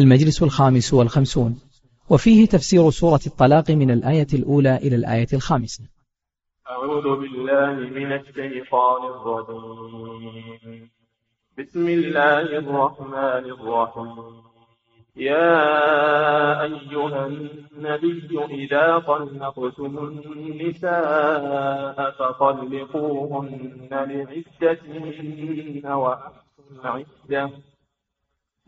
المجلس الخامس والخمسون وفيه تفسير سورة الطلاق من الآية الأولى إلى الآية الخامسة. أعوذ بالله من الشيطان الرجيم. بسم الله الرحمن الرحيم. يا أيها النبي إذا طلقتم النساء فطلقوهن لعدتهن وأحسن عدة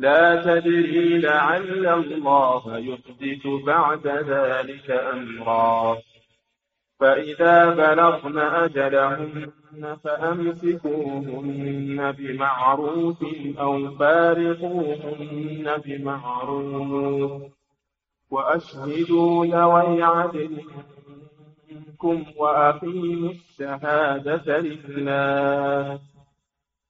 لا تدري لعل الله يحدث بعد ذلك أمرا. فإذا بلغن أجلهن فأمسكوهن بمعروف أو فارقوهن بمعروف وأشهدوا ذوي عدل منكم وأقيموا الشهادة لله.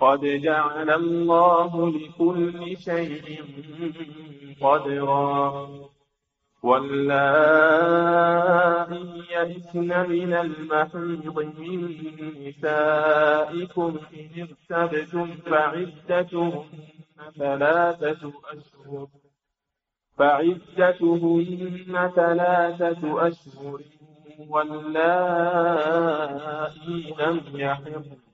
قد جعل الله لكل شيء قدرا واللائي يئسن من المحيض من نسائكم إن ارتبتم فعدتهن ثلاثة أشهر فعدتهن ثلاثة أشهر واللائي لم يحضن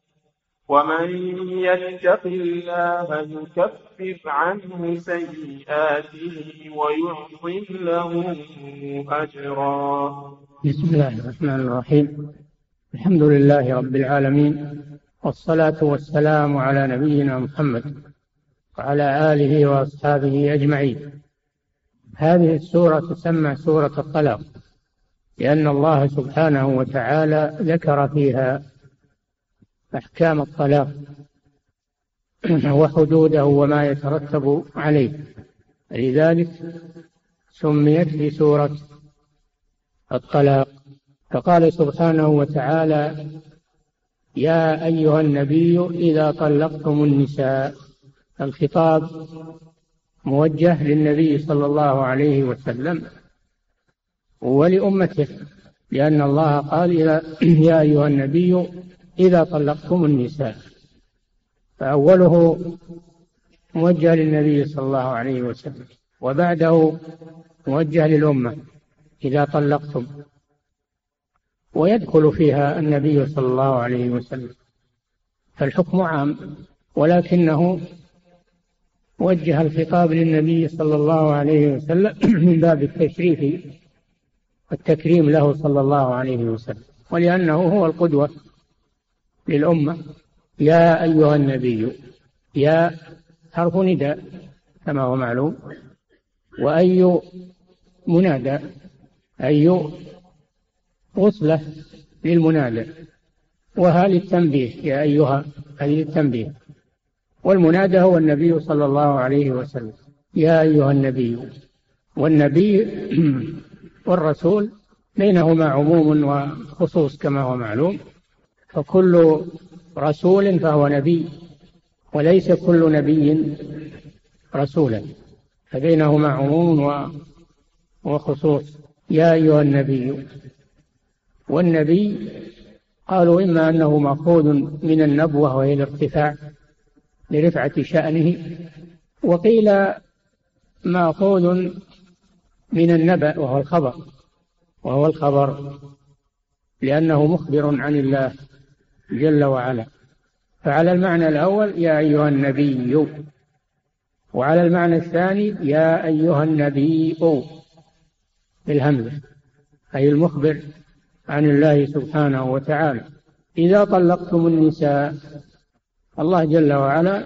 ومن يتق الله يكفر عنه سيئاته ويعظم له أجرا. بسم الله الرحمن الرحيم. الحمد لله رب العالمين والصلاة والسلام على نبينا محمد وعلى آله وأصحابه أجمعين. هذه السورة تسمى سورة الطلاق لأن الله سبحانه وتعالى ذكر فيها أحكام الطلاق وحدوده وما يترتب عليه. لذلك سميت في سورة الطلاق. فقال سبحانه وتعالى يا أيها النبي إذا طلقتم النساء. الخطاب موجه للنبي صلى الله عليه وسلم ولأمته لأن الله قال يا أيها النبي إذا طلقتم النساء. فأوله موجه للنبي صلى الله عليه وسلم وبعده موجه للأمة إذا طلقتم. ويدخل فيها النبي صلى الله عليه وسلم. فالحكم عام ولكنه وجه الخطاب للنبي صلى الله عليه وسلم من باب التشريف والتكريم له صلى الله عليه وسلم. ولأنه هو القدوة للأمة يا أيها النبي يا حرف نداء كما هو معلوم وأي منادى أي وصلة للمنادى. وها للتنبيه يا أيها هذه للتنبيه. والمنادى هو النبي صلى الله عليه وسلم. يا أيها النبي والنبي والرسول بينهما عموم وخصوص كما هو معلوم. فكل رسول فهو نبي وليس كل نبي رسولا. فبينهما عموم وخصوص. يا أيها النبي والنبي قالوا إما أنه مأخوذ من النبوة وهي الارتفاع لرفعة شأنه وقيل مأخوذ من النبأ وهو الخبر وهو الخبر لأنه مخبر عن الله. جل وعلا. فعلى المعنى الأول يا أيها النبي. وعلى المعنى الثاني يا أيها النبي. بالهمزة أي المخبر عن الله سبحانه وتعالى. إذا طلقتم النساء الله جل وعلا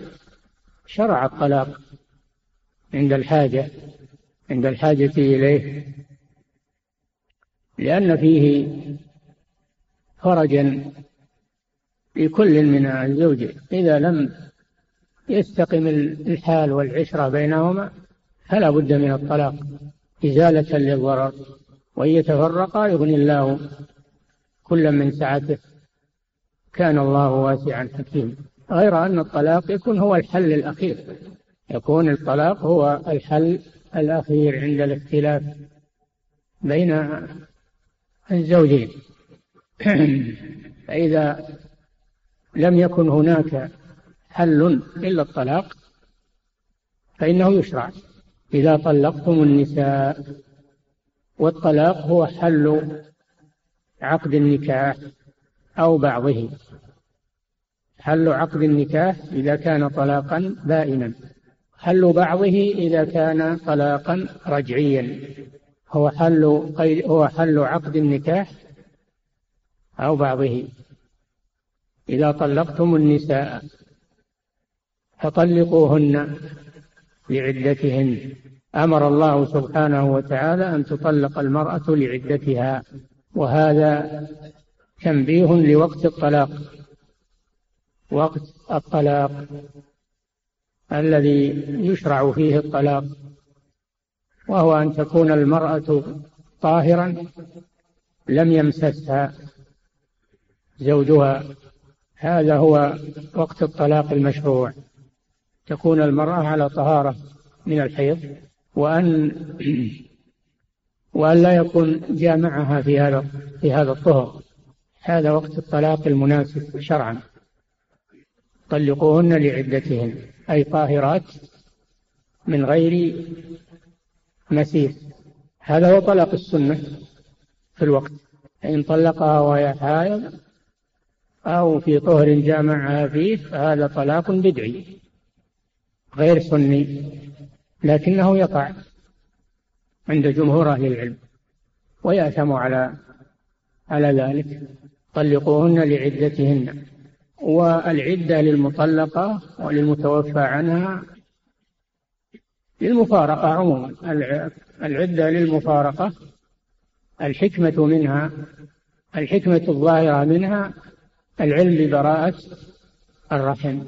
شرع الطلاق عند الحاجة عند الحاجة إليه. لأن فيه فرجا لكل من الزوجين إذا لم يستقم الحال والعشرة بينهما فلا بد من الطلاق إزالة للضرر وإن يتفرقا يغني الله كل من سعته. كان الله واسعا حكيما. غير أن الطلاق يكون هو الحل الأخير. يكون الطلاق هو الحل الأخير عند الاختلاف بين الزوجين. فإذا لم يكن هناك حل إلا الطلاق فإنه يشرع. إذا طلقتم النساء والطلاق هو حل عقد النكاح أو بعضه. حل عقد النكاح إذا كان طلاقا بائنا. حل بعضه إذا كان طلاقا رجعيا. هو حل هو حل عقد النكاح أو بعضه. إذا طلقتم النساء فطلقوهن لعدتهن. أمر الله سبحانه وتعالى أن تطلق المرأة لعدتها وهذا تنبيه لوقت الطلاق. وقت الطلاق الذي يشرع فيه الطلاق وهو أن تكون المرأة طاهرا لم يمسسها زوجها. هذا هو وقت الطلاق المشروع. تكون المرأة على طهارة من الحيض وأن وأن لا يكون جامعها في هذا في هذا الطهر. هذا وقت الطلاق المناسب شرعا. طلقوهن لعدتهن أي طاهرات من غير مسير هذا هو طلاق السنة في الوقت. إن طلقها وهي حائض أو في طهر جامعها فيه فهذا طلاق بدعي غير سني لكنه يقع عند جمهور أهل العلم ويأثم على على ذلك. طلقوهن لعدتهن والعدة للمطلقة وللمتوفى عنها للمفارقة عموما. العدة للمفارقة الحكمة منها الحكمة الظاهرة منها العلم ببراءة الرحم.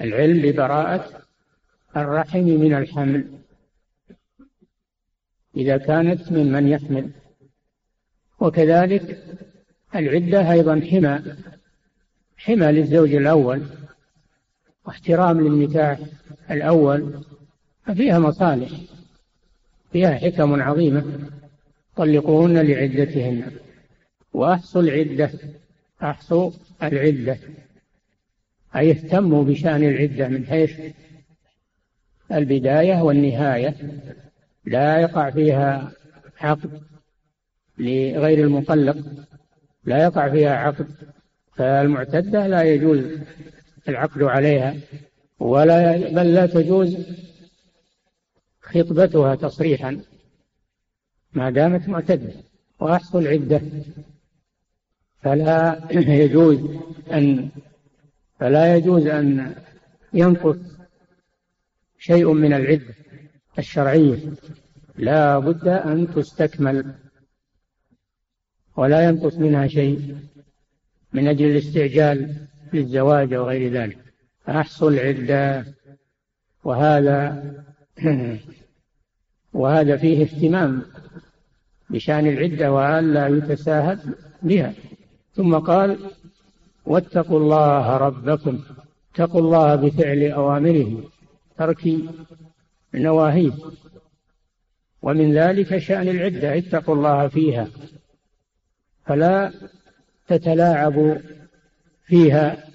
العلم ببراءة الرحم من الحمل. إذا كانت ممن يحمل. وكذلك العدة أيضا حمى. حمى للزوج الأول. واحترام للنكاح الأول. ففيها مصالح. فيها حكم عظيمة. طلقوهن لعدتهن. وأحصوا العدة. أحصوا العدة. أي اهتموا بشأن العدة من حيث البداية والنهاية. لا يقع فيها عقد لغير المطلق. لا يقع فيها عقد فالمعتدة لا يجوز العقد عليها ولا بل لا تجوز خطبتها تصريحا. ما دامت معتدة وأحصوا العدة فلا يجوز أن فلا يجوز أن ينقص شيء من العدة الشرعية. لا بد أن تستكمل ولا ينقص منها شيء من أجل الاستعجال للزواج وغير ذلك. أحصوا العدة وهذا وهذا فيه اهتمام بشأن العدة وألا يتساهل بها. ثم قال واتقوا الله ربكم اتقوا الله بفعل أوامره ترك نواهيه. ومن ذلك شأن العدة اتقوا الله فيها فلا تتلاعبوا فيها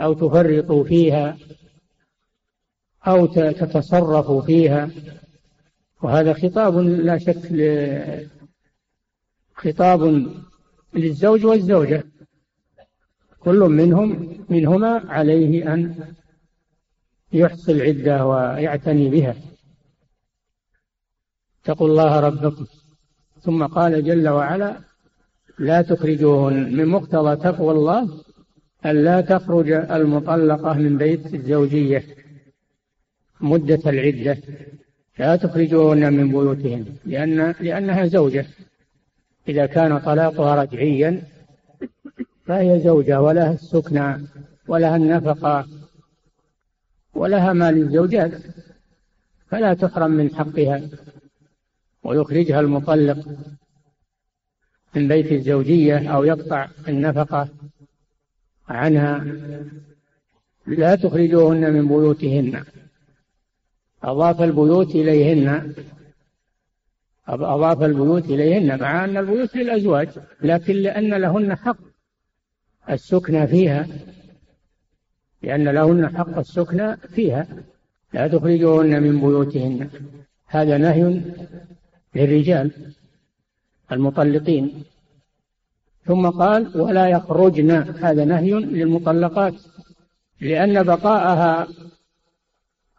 أو تفرطوا فيها أو تتصرف فيها. وهذا خطاب لا شك خطاب للزوج والزوجة. كل منهم منهما عليه أن يحصي العدة ويعتني بها. اتقوا الله ربكم. ثم قال جل وعلا لا تخرجوهن من مقتضى تقوى الله أن لا تخرج المطلقة من بيت الزوجية مدة العدة. لا تخرجوهن من بيوتهن لأن لأنها زوجة. إذا كان طلاقها رجعيا فهي زوجة ولها السكنى ولها النفقة ولها ما للزوجات فلا تحرم من حقها ويخرجها المطلق من بيت الزوجية أو يقطع النفقة عنها. لا تخرجوهن من بيوتهن أضاف البيوت إليهن. أضاف البيوت إليهن مع أن البيوت للأزواج لكن لأن لهن حق السكنى فيها. لأن لهن حق السكنى فيها. لا تخرجوهن من بيوتهن. هذا نهي للرجال المطلقين. ثم قال ولا يخرجن هذا نهي للمطلقات. لأن بقاءها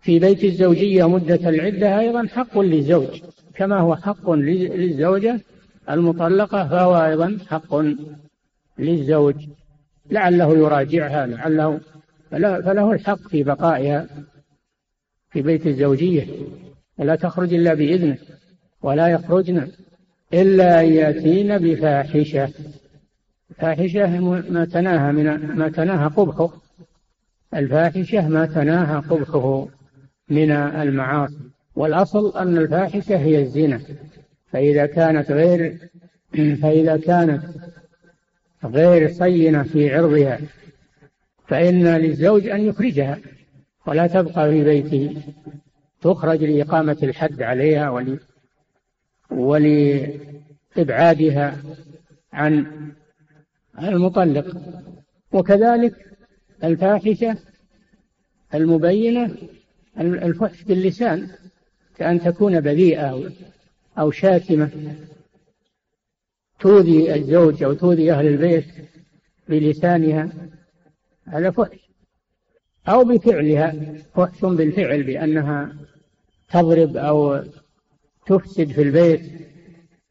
في بيت الزوجية مدة العدة أيضا حق للزوج. كما هو حق للزوجة المطلقة فهو أيضا حق للزوج. لعله يراجعها لعله فله الحق في بقائها في بيت الزوجية. ولا تخرج إلا بإذنه ولا يخرجن إلا أن يأتين بفاحشة. فاحشة ما تناهى من ما تناهى قبحه. الفاحشة ما تناهى قبحه من المعاصي. والأصل أن الفاحشة هي الزنا. فإذا كانت غير فإذا كانت غير صينة في عرضها فإن للزوج أن يخرجها ولا تبقى في بيته. تخرج لإقامة الحد عليها ول ولإبعادها عن المطلق. وكذلك الفاحشة المبينة الفحش باللسان. كأن تكون بذيئة أو شاتمة. تؤذي الزوج أو تؤذي أهل البيت بلسانها. هذا فحش. أو بفعلها. فحش بالفعل بأنها تضرب أو تفسد في البيت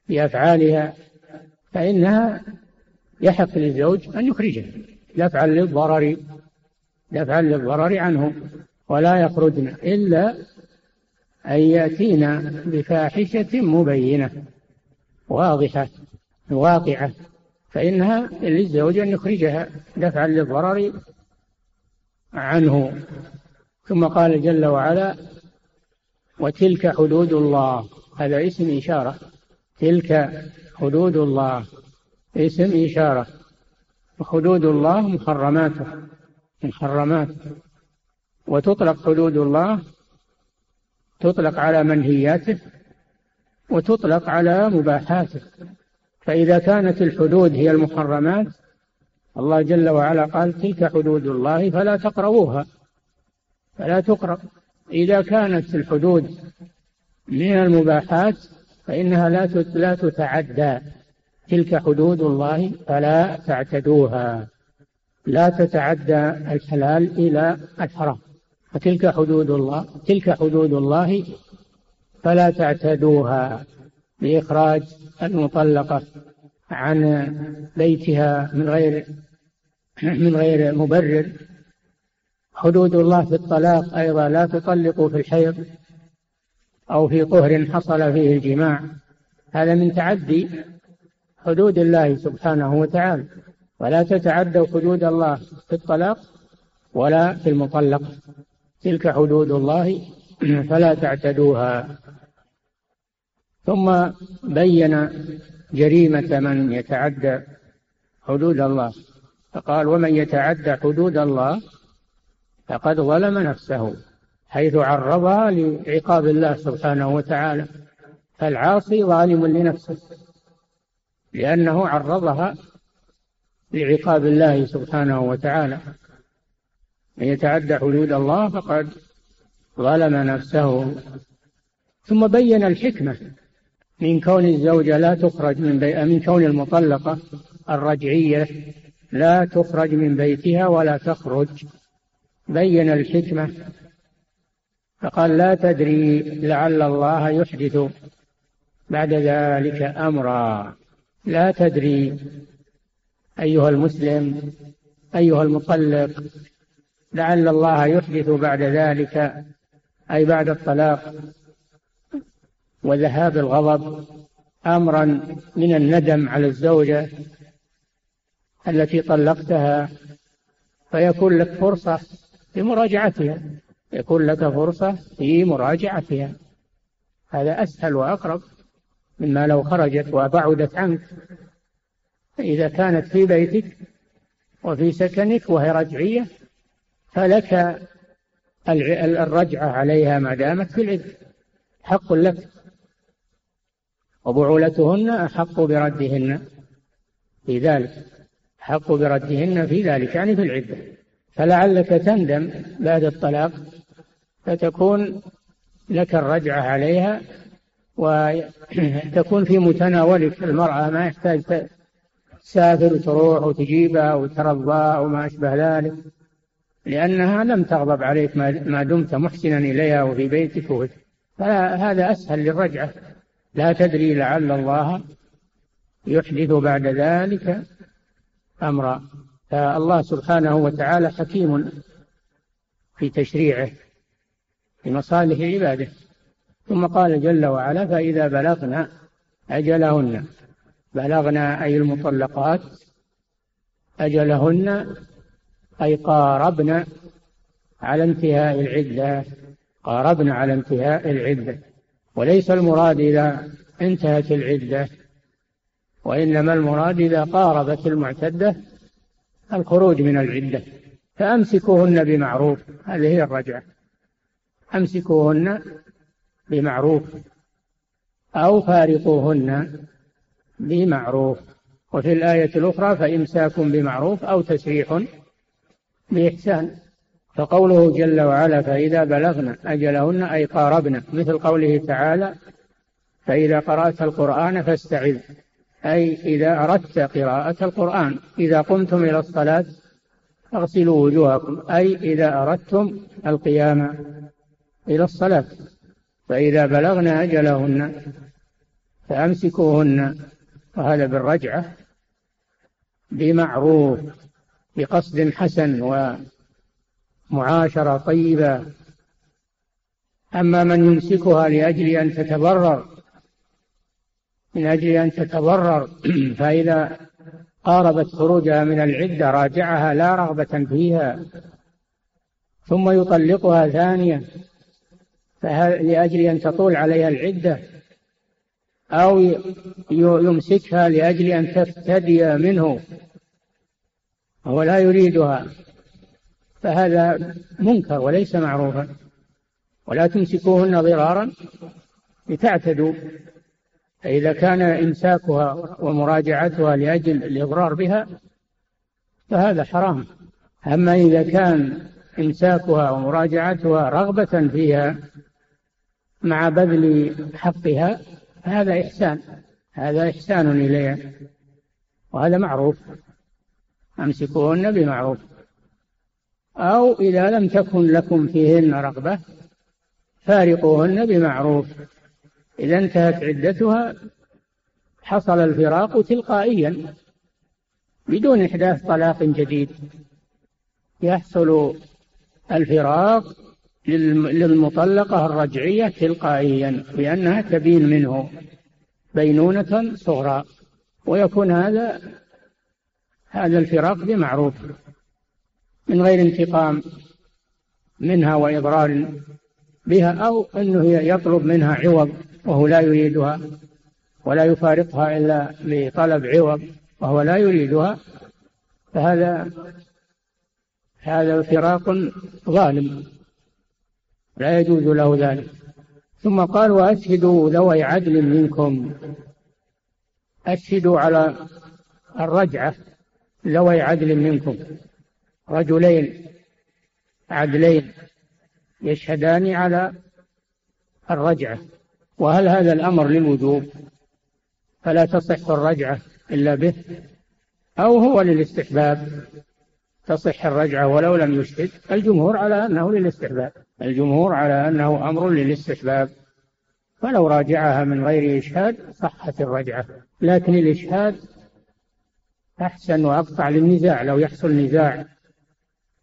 بأفعالها فإنها يحق للزوج أن يخرجها. دفعا للضرر دفعا للضرر عنه ولا يخرجن إلا أن يأتين بفاحشة مبينة واضحة واقعة فإنها للزوج أن يخرجها دفعا للضرر عنه. ثم قال جل وعلا وتلك حدود الله. هذا اسم إشارة. تلك حدود الله. اسم إشارة. وحدود الله محرماته محرمات. وتطلق حدود الله تطلق على منهياته وتطلق على مباحاته. فإذا كانت الحدود هي المحرمات الله جل وعلا قال تلك حدود الله فلا تقربوها فلا تقرب إذا كانت الحدود من المباحات فإنها لا لا تتعدى. تلك حدود الله فلا تعتدوها. لا تتعدى الحلال إلى الحرام. فتلك حدود الله تلك حدود الله فلا تعتدوها بإخراج المطلقة عن بيتها من غير من غير مبرر. حدود الله في الطلاق أيضا لا تطلقوا في الحيض أو في طهر حصل فيه الجماع. هذا من تعدي حدود الله سبحانه وتعالى. ولا تتعدوا حدود الله في الطلاق ولا في المطلق. تلك حدود الله فلا تعتدوها. ثم بين جريمة من يتعدى حدود الله. فقال ومن يتعدى حدود الله فقد ظلم نفسه حيث عرضها لعقاب الله سبحانه وتعالى. فالعاصي ظالم لنفسه لأنه عرضها لعقاب الله سبحانه وتعالى. من يتعدى حدود الله فقد ظلم نفسه. ثم بين الحكمة من كون الزوجة لا تخرج من بي... من كون المطلقة الرجعية لا تخرج من بيتها ولا تخرج. بين الحكمة فقال لا تدري لعل الله يحدث بعد ذلك أمرا. لا تدري أيها المسلم أيها المطلق لعل الله يحدث بعد ذلك أي بعد الطلاق وذهاب الغضب أمرا من الندم على الزوجة التي طلقتها فيكون لك فرصة في مراجعتها يكون لك فرصة في مراجعتها. هذا أسهل وأقرب مما لو خرجت وبعدت عنك. إذا كانت في بيتك وفي سكنك وهي رجعية فلك الرجعة عليها ما دامت في العدة حق لك. وبعولتهن أحق بردهن. في ذلك. حق بردهن في ذلك يعني في العدة. فلعلك تندم بعد الطلاق فتكون لك الرجعة عليها وتكون في متناولك. المرأة ما يحتاج تسافر وتروح وتجيبها وترضاها وما أشبه ذلك. لأنها لم تغضب عليك ما دمت محسنا إليها وفي بيتك فهذا أسهل للرجعة. لا تدري لعل الله يحدث بعد ذلك أمرا. فالله سبحانه وتعالى حكيم في تشريعه في مصالح عباده. ثم قال جل وعلا فإذا بلغنا أجلهن بلغنا أي المطلقات أجلهن أي قاربن على انتهاء العدة قاربن على انتهاء العدة. وليس المراد إذا انتهت العدة وإنما المراد إذا قاربت المعتدة الخروج من العدة. فأمسكوهن بمعروف هذه هي الرجعة. أمسكوهن بمعروف أو فارقوهن بمعروف. وفي الآية الأخرى فإمساك بمعروف أو تسريح بإحسان. فقوله جل وعلا فإذا بلغنا أجلهن أي قاربنا مثل قوله تعالى فإذا قرأت القرآن فاستعذ. أي إذا أردت قراءة القرآن إذا قمتم إلى الصلاة فاغسلوا وجوهكم. أي إذا أردتم القيام إلى الصلاة فإذا بلغن أجلهن فأمسكوهن. وهذا بالرجعة بمعروف. بقصد حسن ومعاشرة طيبة. أما من يمسكها لأجل أن تتبرر من أجل أن تتضرر فإذا قاربت خروجها من العدة راجعها لا رغبة فيها ثم يطلقها ثانية لأجل أن تطول عليها العدة؟ أو يمسكها لأجل أن تفتدي منه. وهو لا يريدها فهذا منكر وليس معروفا. ولا تمسكوهن ضرارا لتعتدوا فإذا كان إمساكها ومراجعتها لأجل الإضرار بها فهذا حرام. أما إذا كان إمساكها ومراجعتها رغبة فيها مع بذل حقها فهذا إحسان هذا إحسان إليها وهذا معروف. أمسكوهن بمعروف. أو إذا لم تكن لكم فيهن رغبة فارقوهن بمعروف. إذا انتهت عدتها حصل الفراق تلقائيا بدون إحداث طلاق جديد. يحصل الفراق للمطلقة الرجعية تلقائيا لأنها تبين منه بينونة صغرى. ويكون هذا هذا الفراق بمعروف من غير انتقام منها وإضرار بها أو أنه يطلب منها عوض وهو لا يريدها ولا يفارقها إلا لطلب عوض وهو لا يريدها فهذا هذا فراق ظالم لا يجوز له ذلك. ثم قال وأشهدوا ذوي عدل منكم أشهدوا على الرجعة ذوي عدل منكم. رجلين عدلين يشهدان على الرجعة. وهل هذا الأمر للوجوب؟ فلا تصح الرجعة إلا به أو هو للاستحباب. تصح الرجعة ولو لم يشهد الجمهور على أنه للاستحباب. الجمهور على أنه أمر للاستحباب. فلو راجعها من غير إشهاد صحت الرجعة. لكن الإشهاد أحسن وأقطع للنزاع لو يحصل نزاع.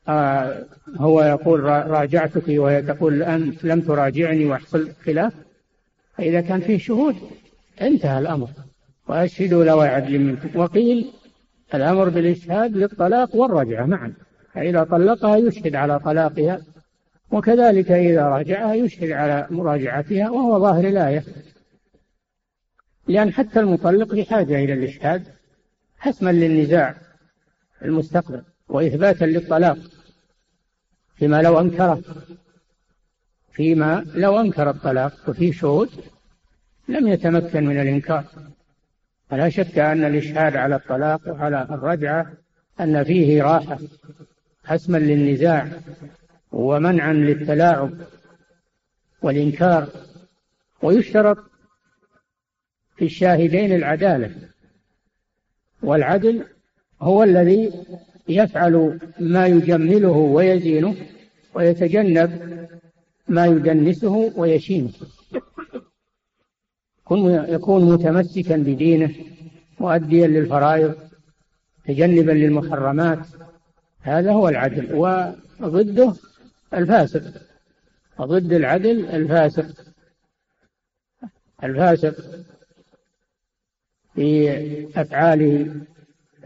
آه هو يقول راجعتك وهي تقول أنت لم تراجعني ويحصل خلاف. فإذا كان فيه شهود انتهى الأمر. وأشهدوا لو عدل منكم وقيل الأمر بالإشهاد للطلاق والرجعة معا. فإذا طلقها يشهد على طلاقها وكذلك إذا راجعها يشهد على مراجعتها وهو ظاهر الآية. لأن حتى المطلق بحاجة إلى الإشهاد. حسما للنزاع المستقبل وإثباتا للطلاق فيما لو أنكره فيما لو أنكر الطلاق وفيه شهود لم يتمكن من الإنكار. فلا شك أن الإشهاد على الطلاق وعلى الرجعة أن فيه راحة حسما للنزاع ومنعا للتلاعب والإنكار ويشترط في الشاهدين العدالة والعدل هو الذي يفعل ما يجمله ويزينه ويتجنب ما يدنسه ويشينه. يكون متمسكا بدينه مؤديا للفرائض تجنبا للمحرمات. هذا هو العدل وضده الفاسق. وضد العدل الفاسق. الفاسق في أفعاله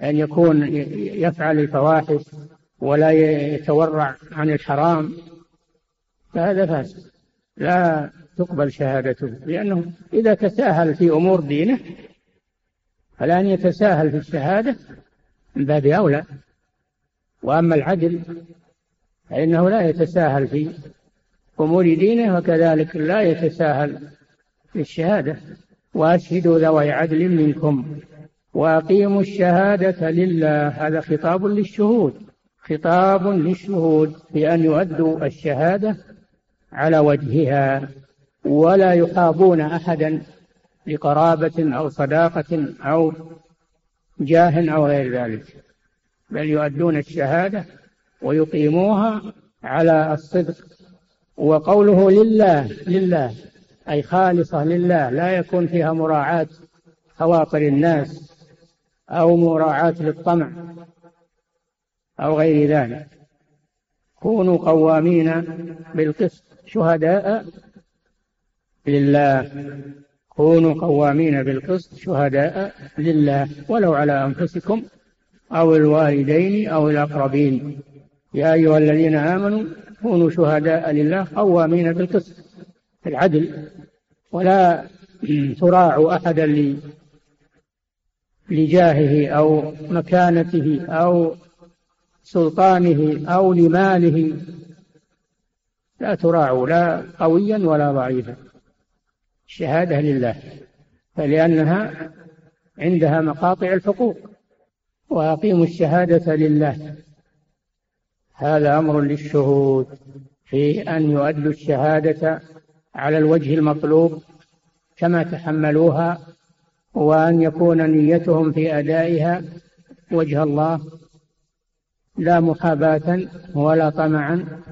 أن يكون يفعل الفواحش ولا يتورع عن الحرام. فهذا فاسق. لا تقبل شهادته لأنه إذا تساهل في أمور دينه فلأن يتساهل في الشهادة من باب أولى. وأما العدل فإنه لا يتساهل في أمور دينه وكذلك لا يتساهل في الشهادة. وأشهدوا ذوي عدل منكم وأقيموا الشهادة لله. هذا خطاب للشهود خطاب للشهود بأن يؤدوا الشهادة على وجهها ولا يحابون أحدا لقرابة أو صداقة أو جاه أو غير ذلك بل يؤدون الشهادة ويقيموها على الصدق. وقوله لله لله أي خالصة لله لا يكون فيها مراعاة خواطر الناس أو مراعاة للطمع أو غير ذلك. كونوا قوامين بالقسط شهداء لله. كونوا قوامين بالقسط شهداء لله. ولو على أنفسكم أو الوالدين أو الأقربين. يا أيها الذين آمنوا كونوا شهداء لله قوامين بالقسط العدل. ولا تراعوا أحدا لجاهه أو مكانته أو سلطانه أو لماله. لا تراعوا لا قويا ولا ضعيفا. الشهادة لله فلأنها عندها مقاطع الحقوق وأقيموا الشهادة لله. هذا أمر للشهود في أن يؤدوا الشهادة على الوجه المطلوب كما تحملوها وأن يكون نيتهم في أدائها وجه الله لا محاباة ولا طمعا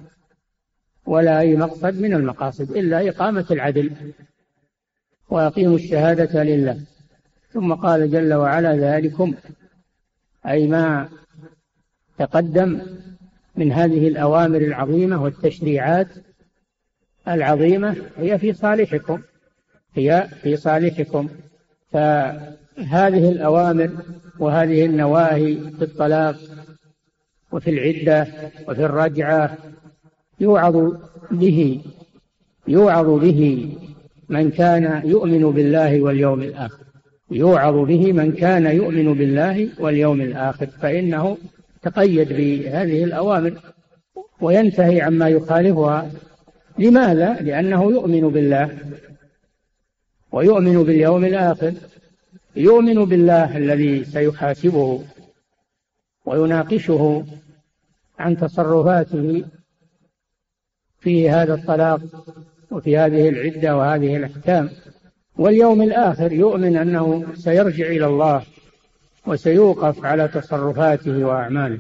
ولا أي مقصد من المقاصد إلا إقامة العدل وأقيموا الشهادة لله. ثم قال جل وعلا ذلكم أي ما تقدم من هذه الأوامر العظيمة والتشريعات العظيمة هي في صالحكم هي في صالحكم. فهذه الأوامر وهذه النواهي في الطلاق وفي العدة وفي الرجعة يوعظ به يوعظ به من كان يؤمن بالله واليوم الآخر. يوعظ به من كان يؤمن بالله واليوم الآخر. فإنه تقيد بهذه الأوامر وينتهي عما يخالفها لماذا؟ لأنه يؤمن بالله ويؤمن باليوم الآخر يؤمن بالله الذي سيحاسبه ويناقشه عن تصرفاته فيه هذا الطلاق وفي هذه العدة وهذه الأحكام واليوم الآخر يؤمن أنه سيرجع إلى الله وسيوقف على تصرفاته وأعماله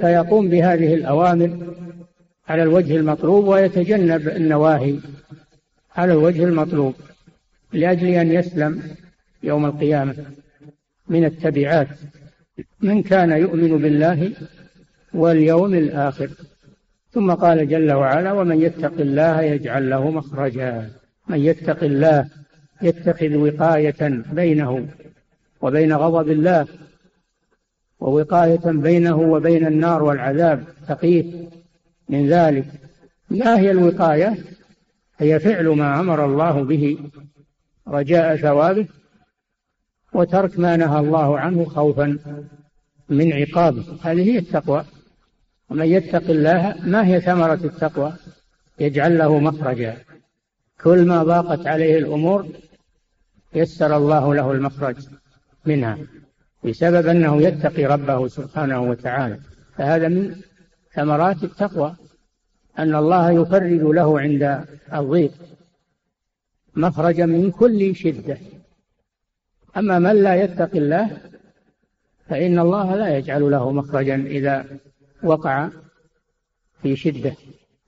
فيقوم بهذه الأوامر على الوجه المطلوب ويتجنب النواهي. على الوجه المطلوب لأجل أن يسلم يوم القيامة من التبعات. من كان يؤمن بالله واليوم الآخر. ثم قال جل وعلا ومن يتق الله يجعل له مخرجا. من يتق الله يتخذ وقاية بينه وبين غضب الله ووقاية بينه وبين النار والعذاب. تقيه. من ذلك. ما هي الوقاية؟ هي فعل ما أمر الله به رجاء ثوابه وترك ما نهى الله عنه خوفا من عقابه. هذه هي التقوى. ومن يتق الله ما هي ثمرة التقوى؟ يجعل له مخرجا. كل ما ضاقت عليه الأمور يسر الله له المخرج منها بسبب أنه يتقي ربه سبحانه وتعالى. فهذا من ثمرات التقوى أن الله يفرج له عند الضيق مخرجا من كل شدة. أما من لا يتقي الله فإن الله لا يجعل له مخرجا إذا وقع في شدة.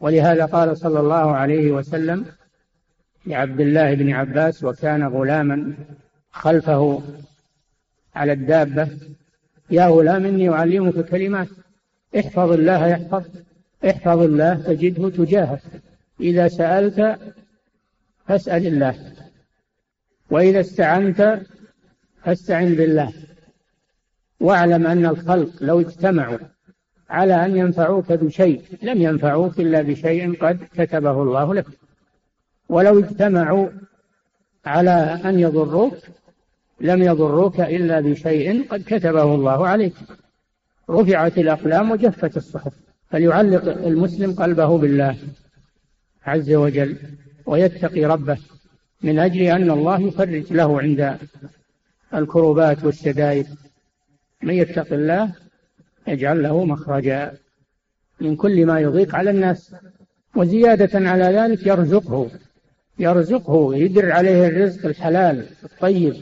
ولهذا قال صلى الله عليه وسلم لعبد الله بن عباس وكان غلاما خلفه على الدابة يا غلام إني أعلمك كلمات احفظ الله يحفظ احفظ الله تجده تجاهك. إذا سألت فاسأل الله. وإذا استعنت فاستعن بالله. واعلم أن الخلق لو اجتمعوا على أن ينفعوك بشيء لم ينفعوك إلا بشيء قد كتبه الله لك. ولو اجتمعوا على أن يضروك لم يضروك إلا بشيء قد كتبه الله عليك. رفعت الأقلام وجفت الصحف فليعلق المسلم قلبه بالله عز وجل ويتقي ربه من أجل أن الله يفرج له عند الكروبات والشدائد. من يتق الله يجعل له مخرجا من كل ما يضيق على الناس وزيادة على ذلك يرزقه يرزقه يدر عليه الرزق الحلال الطيب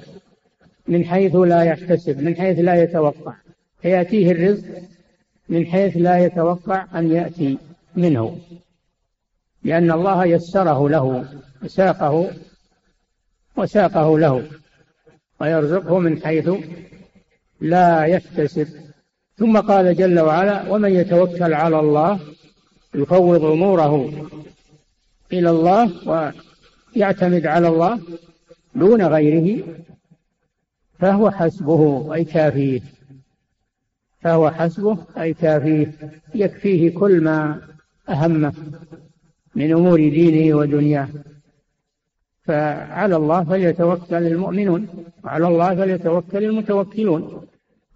من حيث لا يحتسب من حيث لا يتوقع. فيأتيه الرزق من حيث لا يتوقع أن يأتي منه لأن الله يسره له وساقه وساقه له ويرزقه من حيث لا يحتسب. ثم قال جل وعلا ومن يتوكل على الله يفوض أموره إلى الله ويعتمد على الله دون غيره فهو حسبه اي كافيه فهو حسبه أي كافيه يكفيه كل ما اهمه من أمور دينه ودنياه. فعلى الله فليتوكل المؤمنون وعلى الله فليتوكل المتوكلون.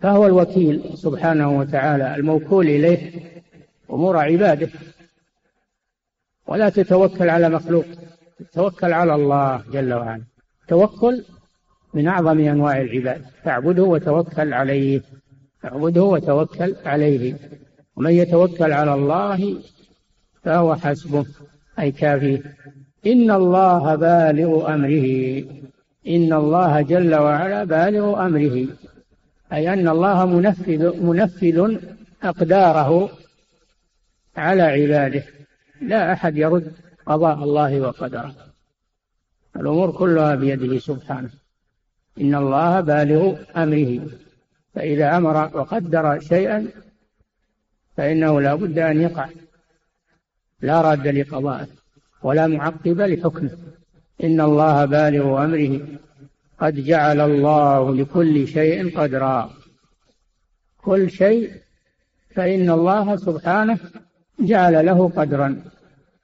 فهو الوكيل سبحانه وتعالى الموكول إليه أمور عباده. ولا تتوكل على مخلوق توكل على الله جل وعلا. توكل من أعظم أنواع العباد فاعبده وتوكل عليه. اعبده وتوكل عليه. ومن يتوكل على الله فهو حسبه أي كافيه. إن الله بالغ أمره. إن الله جل وعلا بالغ أمره. أي أن الله منفذ منفذ أقداره على عباده. لا أحد يرد قضاء الله وقدره. الأمور كلها بيده سبحانه. إن الله بالغ أمره. فإذا أمر وقدر شيئا فإنه لا بد أن يقع. لا راد لقضائه ولا معقب لحكمه. إن الله بالغ أمره. قد جعل الله لكل شيء قدرا. كل شيء فإن الله سبحانه جعل له قدرا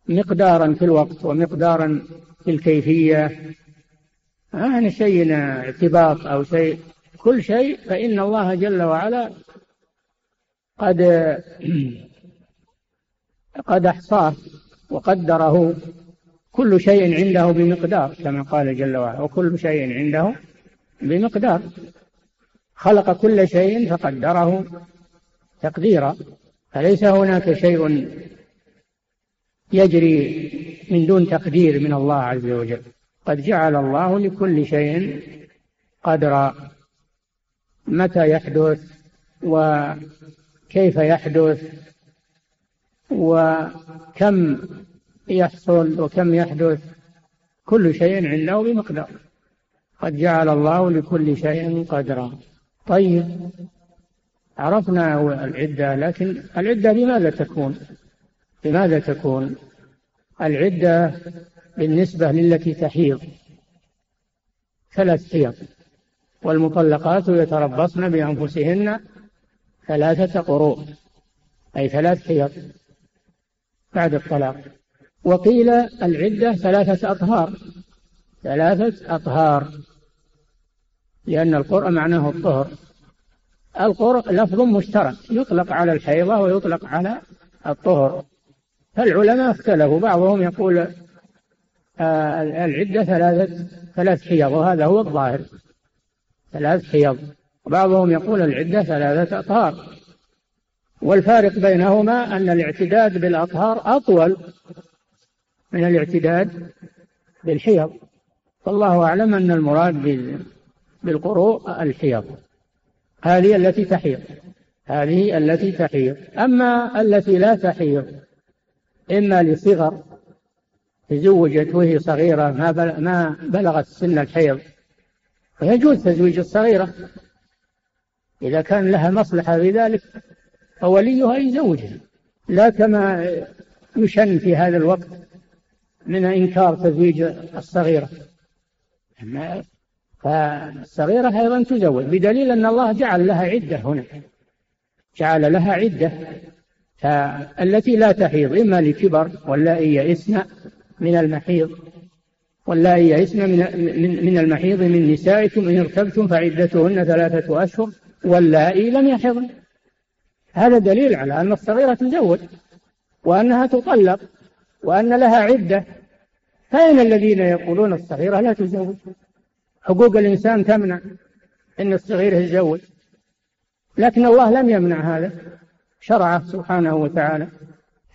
مقدارا في الوقت ومقدارا في الكيفية. يعني شيء اعتباط أو شيء. كل شيء فإن الله جل وعلا قد قد أحصاه وقدره. كل شيء عنده بمقدار كما قال جل وعلا وكل شيء عنده بمقدار. خلق كل شيء فقدره تقديرا. فليس هناك شيء يجري من دون تقدير من الله عز وجل؟ قد جعل الله لكل شيء قدرا. متى يحدث وكيف يحدث وكم يحصل وكم يحدث كل شيء عنده بمقدار. قد جعل الله لكل شيء قدرا. طيب عرفنا العدة لكن العدة بماذا تكون؟ بماذا تكون؟ العدة بالنسبة للتي تحيض ثلاث حيض. والمطلقات يتربصن بأنفسهن ثلاثة قروء أي ثلاث حيض بعد الطلاق. وقيل العدة ثلاثة أطهار ثلاثة أطهار لأن القرء معناه الطهر. القرء لفظ مشترك يطلق على الحيضة ويطلق على الطهر. فالعلماء اختلفوا بعضهم يقول آه، العدة ثلاثة ثلاث حيض وهذا هو الظاهر. ثلاث حيض وبعضهم يقول العدة ثلاثة أطهار. والفارق بينهما أن الاعتداد بالأطهار أطول من الاعتداد بالحيض. والله أعلم أن المراد بالقروء الحيض. هذه التي تحيض. هذه التي تحيض. أما التي لا تحيض إما لصغر تزوجت وهي صغيرة ما بلغت سن الحيض ويجوز تزويج الصغيرة. إذا كان لها مصلحة في ذلك فوليها يزوجها لا كما يشن في هذا الوقت من إنكار تزويج الصغيرة. فالصغيرة أيضا تزوج بدليل أن الله جعل لها عدة هنا. جعل لها عدة فالتي لا تحيض إما لكبر واللائي يئسن من المحيض. واللائي يئسن من, من المحيض من نسائكم إن ارتبتم فعدتهن ثلاثة أشهر واللائي لم يحضن. هذا دليل على أن الصغيرة تزوج وأنها تطلق وأن لها عدة. فأين الذين يقولون الصغيرة لا تزوج؟ حقوق الإنسان تمنع أن الصغير يتزوج. لكن الله لم يمنع هذا شرعه سبحانه وتعالى.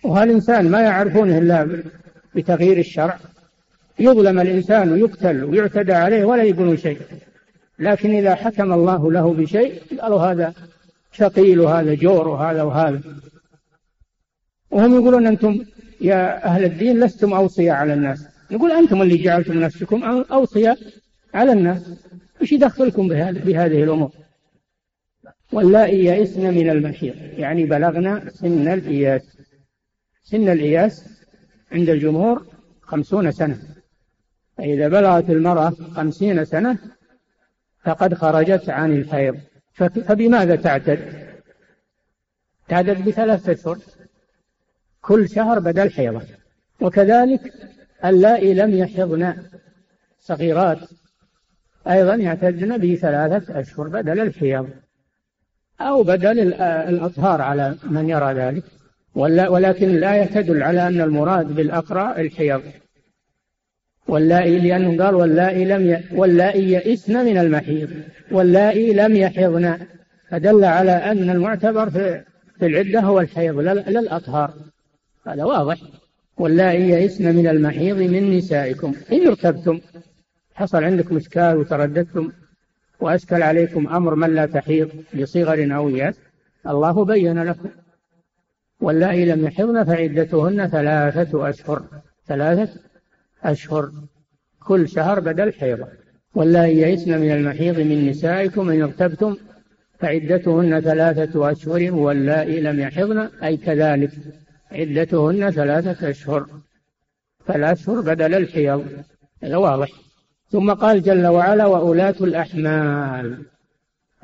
وهالإنسان ما يعرفونه إلا بتغيير الشرع. يظلم الإنسان ويقتل ويعتدى عليه ولا يقولون شيء. لكن إذا حكم الله له بشيء قالوا هذا ثقيل وهذا جور وهذا وهذا. وهم يقولون أنتم يا أهل الدين لستم أوصياء على الناس. نقول أنتم اللي جعلتم نفسكم أوصياء على الناس. وش يدخلكم بهذه الأمور؟ واللائي يئسن من المحيض يعني بلغنا سن الإياس. سن الإياس عند الجمهور خمسون سنة. فإذا بلغت المرأة خمسين سنة فقد خرجت عن الحيض فبماذا تعتد؟ تعتد بثلاثة أشهر. كل شهر بدل حيضة. وكذلك اللائي لم يحضن صغيرات أيضا يعتدن بثلاثة أشهر بدل الحيض. أو بدل الأطهار على من يرى ذلك. ولكن الآية تدل على أن المراد بالأقرى الحيض. واللائي لأنه قال واللائي لم ي... واللائي يئسن من المحيض. واللائي لم يحضن. فدل على أن المعتبر في, في العدة هو الحيض لا الأطهار. هذا واضح. واللائي يئسن من المحيض من نسائكم. إن ارتبتم حصل عندكم إشكال وترددتم وأشكل عليكم أمر من لا تحيض بصغر أو ياس الله بين لكم. واللائي لم يحضن فعدتهن ثلاثة أشهر. ثلاثة أشهر كل شهر بدل حيضة. واللائي يئسن من المحيض من نسائكم إن ارتبتم فعدتهن ثلاثة أشهر واللائي لم يحضن أي كذلك عدتهن ثلاثة أشهر. فالأشهر بدل الحيض. هذا واضح. ثم قال جل وعلا وأولاة الأحمال.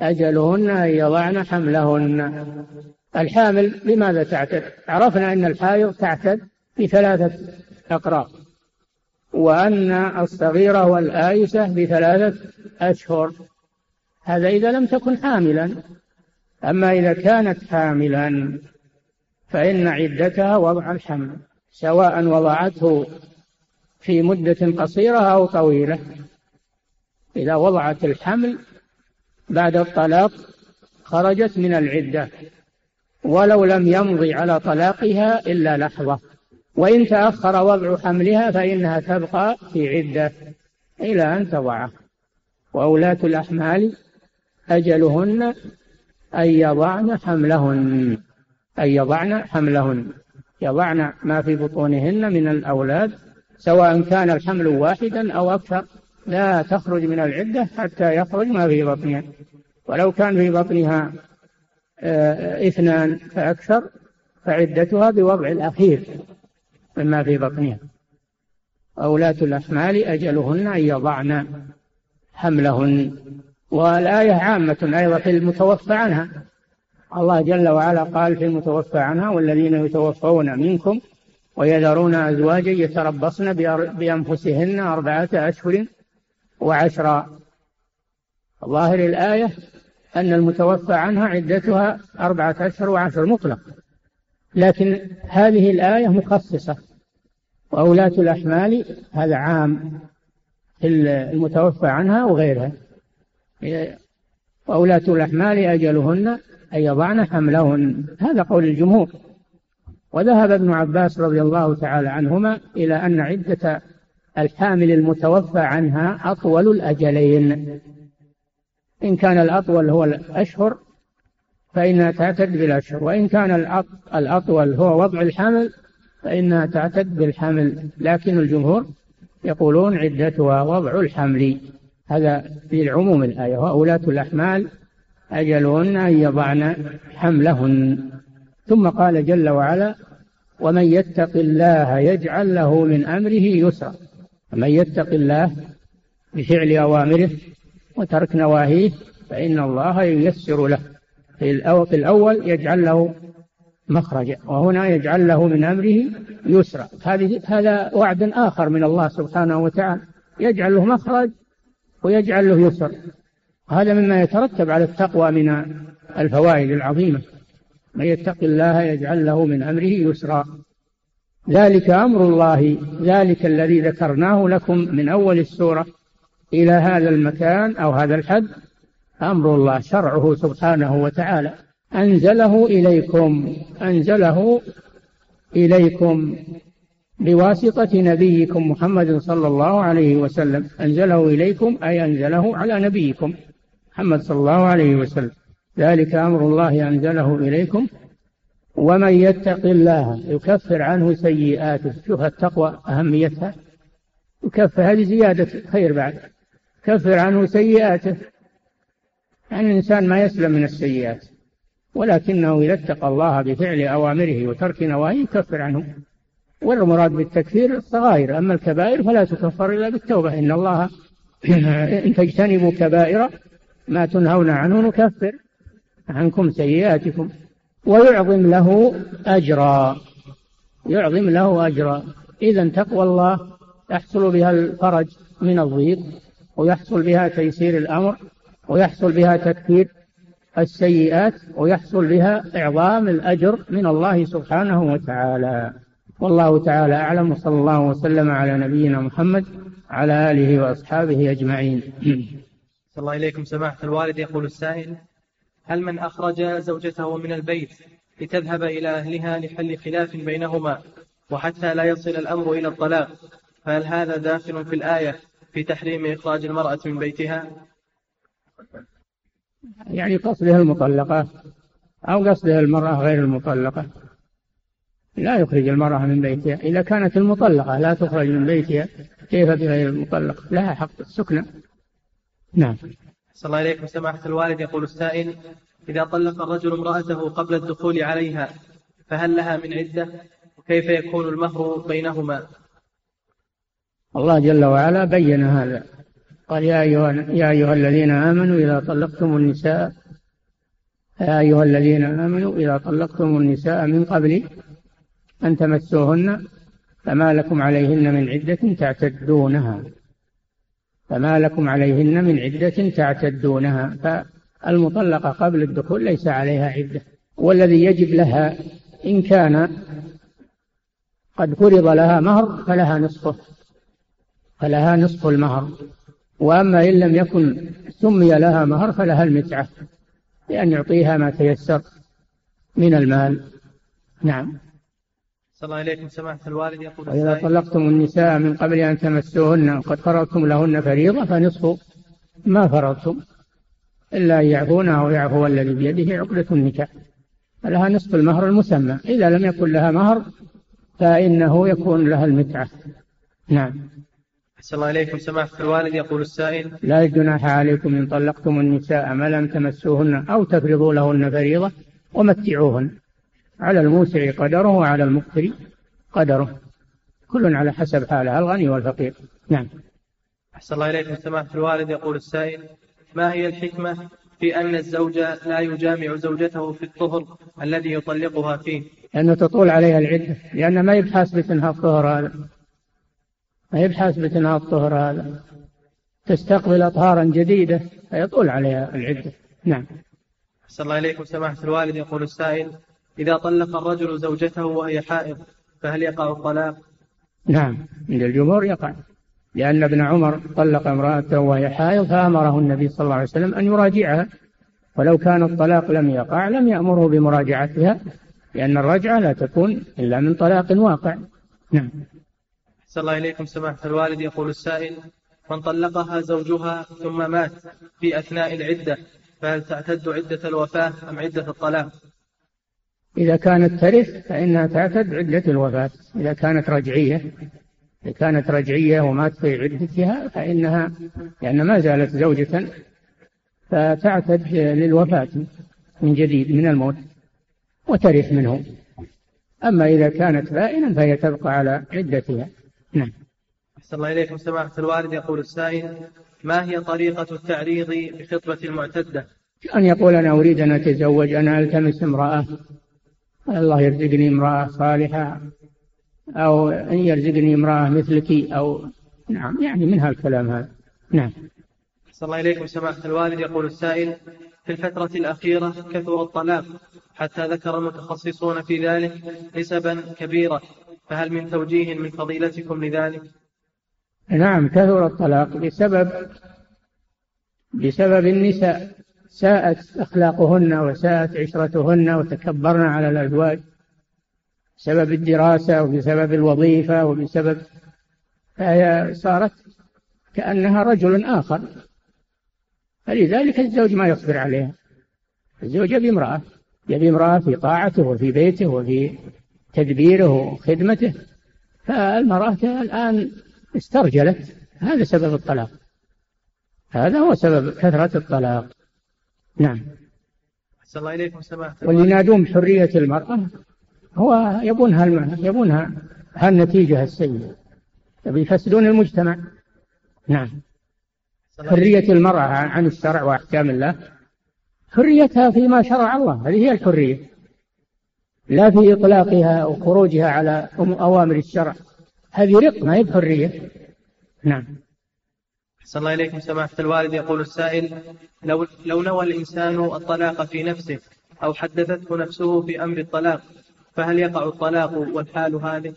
أجلهن أن يضعن حملهن. الحامل لماذا تعتد؟ عرفنا أن الحائض تعتد بثلاثة أقراء وأن الصغيرة والآيسة بثلاثة أشهر. هذا إذا لم تكن حاملا. أما إذا كانت حاملا فإن عدتها وضع الحمل سواء وضعته في مدة قصيرة أو طويلة. إذا وضعت الحمل بعد الطلاق خرجت من العدة ولو لم يمضي على طلاقها إلا لحظة. وإن تأخر وضع حملها فإنها تبقى في عدة إلى أن تضعه وأولاة الأحمال أجلهن أن يضعن حملهن أن يضعن حملهن. يضعن ما في بطونهن من الأولاد سواء كان الحمل واحدا أو أكثر. لا تخرج من العدة حتى يخرج ما في بطنها. ولو كان في بطنها آه، اثنان فأكثر فعدتها بوضع الأخير. مما في بطنها. أولاة الأحمال أجلهن أن يضعن حملهن. والآية عامة أيضا في المتوفى عنها. الله جل وعلا قال في المتوفى عنها والذين يتوفون منكم ويذرون أزواجا يتربصن بأنفسهن أربعة أشهر وعشرا ظاهر الآية أن المتوفى عنها عدتها أربعة أشهر وعشر مطلق. لكن هذه الآية مخصصة وأولاة الأحمال هذا عام المتوفى عنها وغيرها. وأولاة الأحمال أجلهن أن يضعن حملهن. هذا قول الجمهور. وذهب ابن عباس رضي الله تعالى عنهما إلى أن عدة الحامل المتوفى عنها أطول الأجلين. إن كان الأطول هو الأشهر فإنها تعتد بالأشهر وإن كان الأطول هو وضع الحمل فإنها تعتد بالحمل. لكن الجمهور يقولون عدتها وضع الحمل. هذا في العموم الآية. وأولاة الأحمال أجلهن أن يضعن حملهن. ثم قال جل وعلا ومن يتق الله يجعل له من أمره يسرا. ومن يتق الله بفعل أوامره وترك نواهيه فإن الله ييسر له. في الأول يجعل له مخرجا وهنا يجعل له من أمره يسرا هذه هذا وعد آخر من الله سبحانه وتعالى. يجعل له مخرج ويجعل له يسر. هذا مما يترتب على التقوى من الفوائد العظيمة. من يتق الله يجعل له من أمره يسرا. ذلك أمر الله. ذلك الذي ذكرناه لكم من أول السورة. إلى هذا المكان أو هذا الحد أمر الله شرعه سبحانه وتعالى. أنزله إليكم أنزله إليكم بواسطة نبيكم محمد صلى الله عليه وسلم. أنزله إليكم أي أنزله على نبيكم محمد صلى الله عليه وسلم. ذلك أمر الله أنزله إليكم. ومن يتق الله يكفر عنه سيئاته شوف التقوى أهميتها. يكفر هذه زيادة خير بعد. كفر عنه سيئاته. يعني الإنسان ما يسلم من السيئات ولكنه إذا اتقى الله بفعل أوامره وترك نواهيه يكفر عنه والمراد بالتكفير الصغائر أما الكبائر فلا تكفر إلا بالتوبة. إن الله إن تجتنبوا كبائر ما تنهون عنه نكفر عنكم سيئاتكم ويعظم له أجرا. يعظم له أجرا. إذا تقوى الله يحصل بها الفرج من الضيق ويحصل بها تيسير الأمر ويحصل بها تكفير السيئات ويحصل بها إعظام الأجر من الله سبحانه وتعالى. والله تعالى أعلم وصلى الله وسلم على نبينا محمد على آله وأصحابه أجمعين. صلى الله إليكم سماحة الوالد يقول السائل هل من أخرج زوجته من البيت لتذهب إلى أهلها لحل خلاف بينهما وحتى لا يصل الأمر إلى الطلاق؟ فهل هذا داخل في الآية في تحريم إخراج المرأة من بيتها؟ يعني قصدها المطلقة أو قصدها المرأة غير المطلقة. لا يخرج المرأة من بيتها. إذا كانت المطلقة لا تخرج من بيتها كيف بغير المطلقة لها حق السكنة نعم. صلى الله عليكم سماحة الوالد. يقول السائل إذا طلق الرجل امرأته قبل الدخول عليها فهل لها من عدة؟ وكيف يكون المهر بينهما؟ الله جل وعلا بين هذا. قال يا أيها, يا أيها الذين آمنوا إذا طلقتم النساء يا أيها الذين آمنوا إذا طلقتم النساء من قبل أن تمسوهن فما لكم عليهن من عدة تعتدونها. فما لكم عليهن من عدة تعتدونها. فالمطلقة قبل الدخول ليس عليها عدة. والذي يجب لها إن كان قد فرض لها مهر فلها نصفه. فلها نصف المهر. وأما إن لم يكن سمي لها مهر فلها المتعة بأن يعطيها ما تيسر من المال. نعم. صلى الله عليكم. سماحة الوالد يقول وإذا طلقتم النساء من قبل أن تمسوهن وقد فرضتم لهن فريضة فنصف ما فرضتم إلا أن يعفون أو يعفو الذي بيده عقدة النكاح. فلها نصف المهر المسمى. إذا لم يكن لها مهر فإنه يكون لها المتعة. نعم. أحسن الله إليكم. سماحة الوالد يقول السائل لا جناح عليكم إن طلقتم النساء ما لم تمسوهن أو تفرضوا لهن فريضة ومتعوهن. على الموسع قدره وعلى المقتر قدره. كل على حسب حاله الغني والفقير. نعم. أحسن الله إليكم. سماحة الوالد يقول السائل ما هي الحكمة في أن الزوج لا يجامع زوجته في الطهر الذي يطلقها فيه؟ لأنه تطول عليها العدة لأن ما يبحث بتنهى الطهر هذا. ما يبحث بتنهى الطهر هذا. تستقبل أطهارا جديدة فيطول عليها العدة. نعم. أحسن الله إليكم سماحة الوالد. يقول السائل إذا طلق الرجل زوجته وهي حائض فهل يقع الطلاق؟ نعم. عند الجمهور يقع. لأن ابن عمر طلق امرأته وهي حائض فأمره النبي صلى الله عليه وسلم أن يراجعها. ولو كان الطلاق لم يقع لم يأمره بمراجعتها لأن الرجعة لا تكون إلا من طلاق واقع. نعم. صلى الله إليكم سماحة الوالد يقول السائل من طلقها زوجها ثم مات في أثناء العدة فهل تعتد عدة الوفاة أم عدة الطلاق؟ إذا كانت ترث فإنها تعتد عدة الوفاة. إذا كانت رجعية إذا كانت رجعية ومات في عدتها فإنها لأن ما زالت زوجة فتعتد للوفاة من جديد من الموت وترث منه. أما إذا كانت بائنا فهي تبقى على عدتها. نعم. أحسن الله إليكم سماحة الوالد يقول السائل ما هي طريقة التعريض بخطبة المعتدة؟ أن يقول أنا أريد أن أتزوج أنا ألتمس امرأة. الله يرزقني امرأة صالحة أو أن يرزقني امرأة مثلك أو نعم يعني من هالكلام هذا. نعم. صلى الله إليكم سماحة الوالد يقول السائل في الفترة الأخيرة كثر الطلاق حتى ذكر المتخصصون في ذلك نسبا كبيرة فهل من توجيه من فضيلتكم لذلك؟ نعم كثر الطلاق بسبب بسبب النساء. ساءت أخلاقهن وساءت عشرتهن وتكبرن على الأزواج بسبب الدراسة وبسبب الوظيفة وبسبب فهي صارت كأنها رجل آخر. فلذلك الزوج ما يصبر عليها. الزوج يبي امرأة يبي امرأة في طاعته وفي بيته وفي تدبيره وخدمته فالمرأة الآن استرجلت. هذا سبب الطلاق. هذا هو سبب كثرة الطلاق. نعم. أحسن الله إليكم سماحة واللي ينادون بحرية المرأة. هو يبونها يبونها هالنتيجة السيئة. يفسدون المجتمع. نعم. حرية المرأة عن الشرع وأحكام الله. حريتها فيما شرع الله. هذه هي الحرية. لا في إطلاقها وخروجها على أوامر الشرع. هذه رق ما هي بحرية. نعم. أحسن الله إليكم سماحة الوالد. يقول السائل لو, لو نوى الإنسان الطلاق في نفسه أو حدثته نفسه في أمر الطلاق فهل يقع الطلاق والحال هذه؟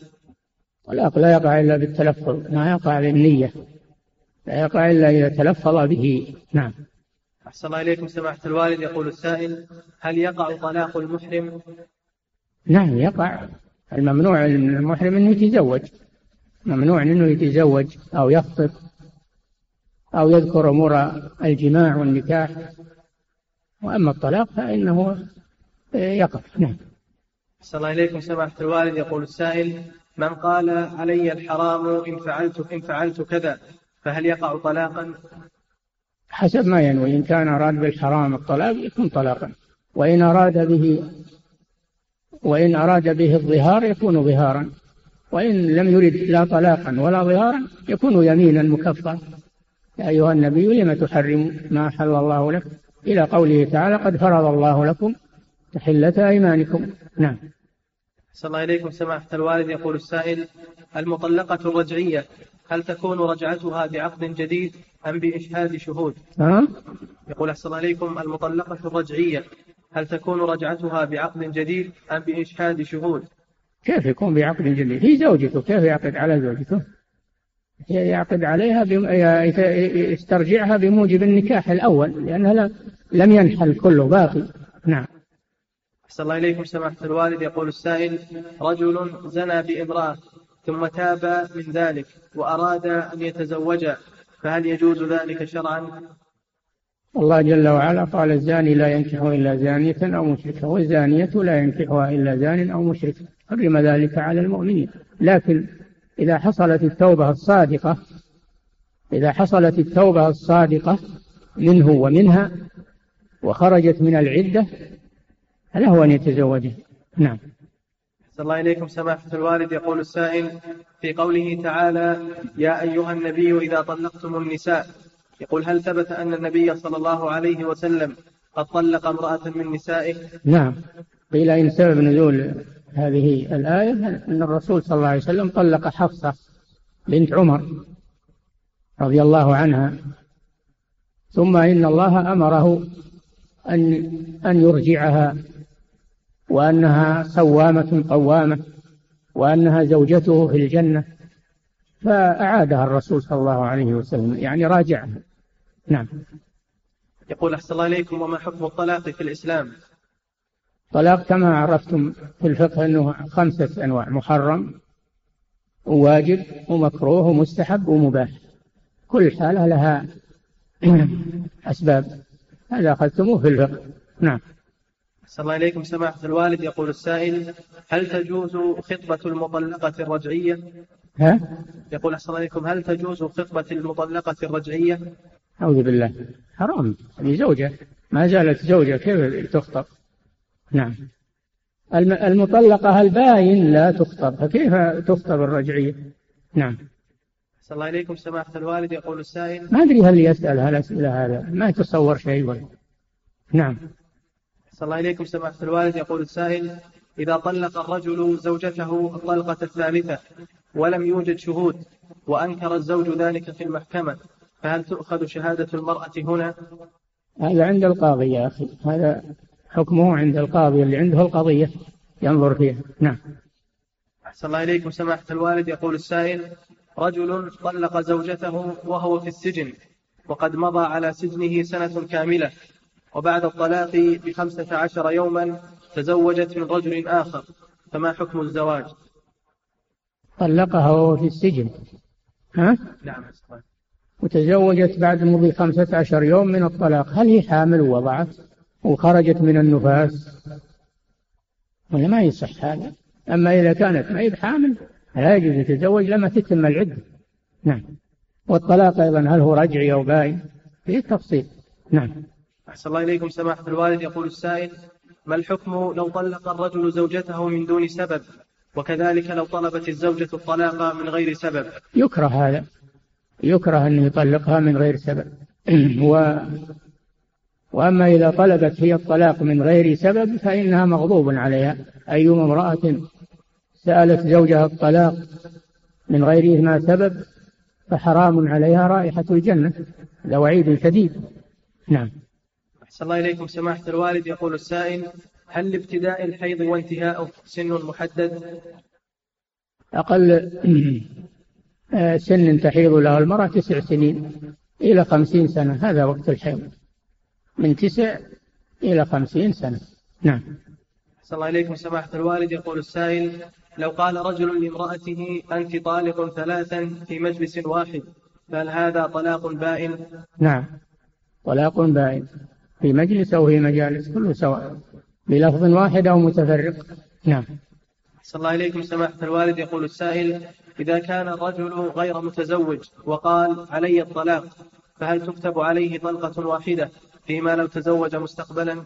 الطلاق لا يقع إلا بالتلفظ ما يقع بالنية. لا يقع إلا إذا تلفظ به. نعم. أحسن الله إليكم سماحة الوالد. يقول السائل هل يقع طلاق المحرم؟ نعم يقع. الممنوع المحرم أنه يتزوج. ممنوع أنه يتزوج أو يخطب أو يذكر أمور الجماع والنكاح. وأما الطلاق فإنه يقع نعم. أحسن الله إليكم سماحة الوالد. يقول السائل من قال علي الحرام إن فعلت إن فعلت كذا فهل يقع طلاقا؟ حسب ما ينوي. إن كان أراد بالحرام الطلاق يكون طلاقا. وإن أراد به وإن أراد به الظهار يكون ظهارا وإن لم يرد لا طلاقا ولا ظهارا يكون يمينا مكفرا. يا أيها النبي لم تحرم ما أحل الله لك؟ إلى قوله تعالى قد فرض الله لكم تحلة أيمانكم. نعم. صلى الله إليكم سماحة الوالد. يقول السائل المطلقة الرجعية هل تكون رجعتها بعقد جديد أم بإشهاد شهود؟ ها؟ يقول أحسن الله إليكم المطلقة الرجعية. هل تكون رجعتها بعقد جديد أم بإشهاد شهود؟ كيف يكون بعقد جديد؟ هي زوجته كيف يعقد على زوجته؟ يعقد عليها يسترجعها بموجب النكاح الأول لأنها لم ينحل كله باقي. نعم. أحسن الله إليكم سماحة الوالد. يقول السائل رجل زنى بامرأة ثم تاب من ذلك وأراد أن يتزوجها فهل يجوز ذلك شرعا؟ الله جل وعلا قال الزاني لا ينكح إلا زانية أو مشركة والزانية لا ينكحها إلا زان أو مشرك حرم ذلك على المؤمنين. لكن إذا حصلت التوبة الصادقة إذا حصلت التوبة الصادقة منه ومنها وخرجت من العدة فله أن يتزوجه. نعم. صلى الله إليكم سماحة الوالد. يقول السائل في قوله تعالى يا أيها النبي إذا طلقتم النساء يقول هل ثبت أن النبي صلى الله عليه وسلم قد طلق امرأة من نسائه؟ نعم. قيل إن سبب نزول هذه الآية أن الرسول صلى الله عليه وسلم طلق حفصة بنت عمر رضي الله عنها. ثم إن الله أمره أن أن يرجعها وأنها صوامة قوامة وأنها زوجته في الجنة فأعادها الرسول صلى الله عليه وسلم يعني راجعها. نعم يقول أحسن الله إليكم وما حكم الطلاق في الإسلام طلاق كما عرفتم في الفقه أنه خمسة أنواع محرم وواجب ومكروه ومستحب ومباح كل حالة لها أسباب هذا أخذتموه في الفقه نعم صلى الله إليكم سماحة الوالد يقول السائل هل تجوز خطبة المطلقة الرجعية؟ ها؟ يقول أحسن إليكم هل تجوز خطبة المطلقة الرجعية؟ أعوذ بالله. حرام. هذه زوجة. ما زالت زوجة كيف تخطب؟ نعم. المطلقة الباين لا تخطب. فكيف تخطب الرجعية؟ نعم. صلى الله إليكم سماحة الوالد يقول السائل. ما أدري هل يسأل هالأسئلة هذا. ما يتصور شيء ولا. نعم. صلى الله إليكم سماحة الوالد يقول السائل. إذا طلق الرجل زوجته الطلقة الثالثة ولم يوجد شهود وأنكر الزوج ذلك في المحكمة فهل تؤخذ شهادة المرأة هنا؟ هذا عند القاضي يا أخي. هذا حكمه عند القاضي اللي عنده القضية ينظر فيها. نعم. أحسن الله إليكم. سماحة الوالد يقول السائل رجل طلق زوجته وهو في السجن وقد مضى على سجنه سنة كاملة وبعد الطلاق بخمسة عشر يوما تزوجت من رجل آخر. فما حكم الزواج؟ طلقها وهو في السجن. ها؟ نعم وتزوجت بعد مضي خمسة عشر يوم من الطلاق. هل هي حامل ووضعت وخرجت من النفاس؟ ولا ما يصح هذا؟ أما إذا كانت ما هي بحامل لا يجوز يتزوج لما تتم العدة. نعم. والطلاق أيضا هل هو رجعي أو باين؟ فيه تفصيل. نعم. أحسن الله إليكم سماحة الوالد. يقول السائل ما الحكم لو طلق الرجل زوجته من دون سبب؟ وكذلك لو طلبت الزوجة الطلاق من غير سبب. يكره هذا. يكره أن يطلقها من غير سبب. و وأما إذا طلبت هي الطلاق من غير سبب فإنها مغضوب عليها. أيما امرأة سألت زوجها الطلاق من غير ما سبب فحرام عليها رائحة الجنة. هذا وعيد شديد. نعم. أحسن الله إليكم سماحة الوالد. يقول السائل هل لابتداء الحيض وانتهاءه سن محدد؟ أقل سن تحيض له المرأة تسع سنين إلى خمسين سنة. هذا وقت الحيض. من تسع إلى خمسين سنة. نعم. أحسن الله إليكم سماحة الوالد. يقول السائل لو قال رجل لامرأته أنت طالق ثلاثا في مجلس واحد فهل هذا طلاق بائن؟ نعم. طلاق بائن. في مجلس أو في مجالس كله سواء. بلفظ واحد أو متفرق. نعم. صلى الله إليكم سماحة الوالد. يقول السائل إذا كان الرجل غير متزوج وقال علي الطلاق فهل تكتب عليه طلقة واحدة فيما لو تزوج مستقبلا؟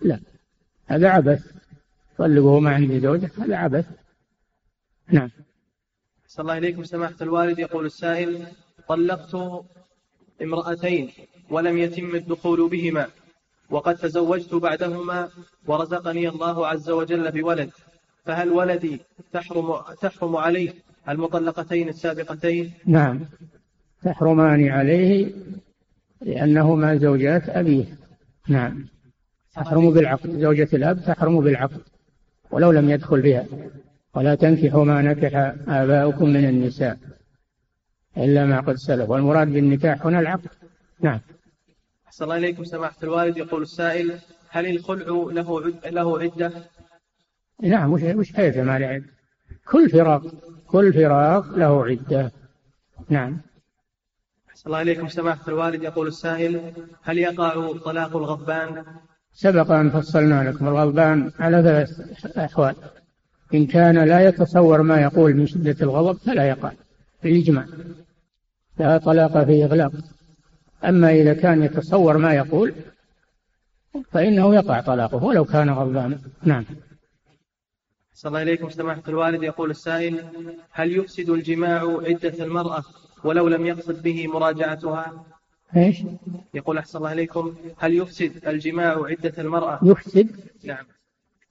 لا. هذا عبث. طلقه ما عندي زوجة هذا عبث. نعم. صلى الله إليكم سماحة الوالد. يقول السائل طلقت امرأتين ولم يتم الدخول بهما وقد تزوجت بعدهما ورزقني الله عز وجل بولد فهل ولدي تحرم تحرم عليه المطلقتين السابقتين؟ نعم. تحرمان عليه لأنهما زوجات أبيه. نعم. تحرم بالعقد. زوجة الأب تحرم بالعقد. ولو لم يدخل بها. ولا تنكحوا ما نكح آباؤكم من النساء. إلا ما قد سلف. والمراد بالنكاح هنا العقد. نعم. أحسن الله إليكم سماحة الوالد. يقول السائل هل الخلع له عد له عدة؟ نعم. وش وش كيف ما له عدة؟ كل فراق. كل فراق له عدة. نعم. صلى الله عليكم سماحة الوالد. يقول السائل هل يقع طلاق الغضبان؟ سبق أن فصلنا لكم. الغضبان على ثلاث أحوال. إن كان لا يتصور ما يقول من شدة الغضب فلا يقع. بالإجماع. لا طلاق في إغلاق. أما إذا كان يتصور ما يقول فإنه يقع طلاقه ولو كان غضبانا. نعم. صلى الله عليكم سماحة الوالد. يقول السائل هل يفسد الجماع عدة المرأة ولو لم يقصد به مراجعتها؟ إيش؟ يقول أحسن الله عليكم هل يفسد الجماع عدة المرأة؟ يفسد؟ نعم.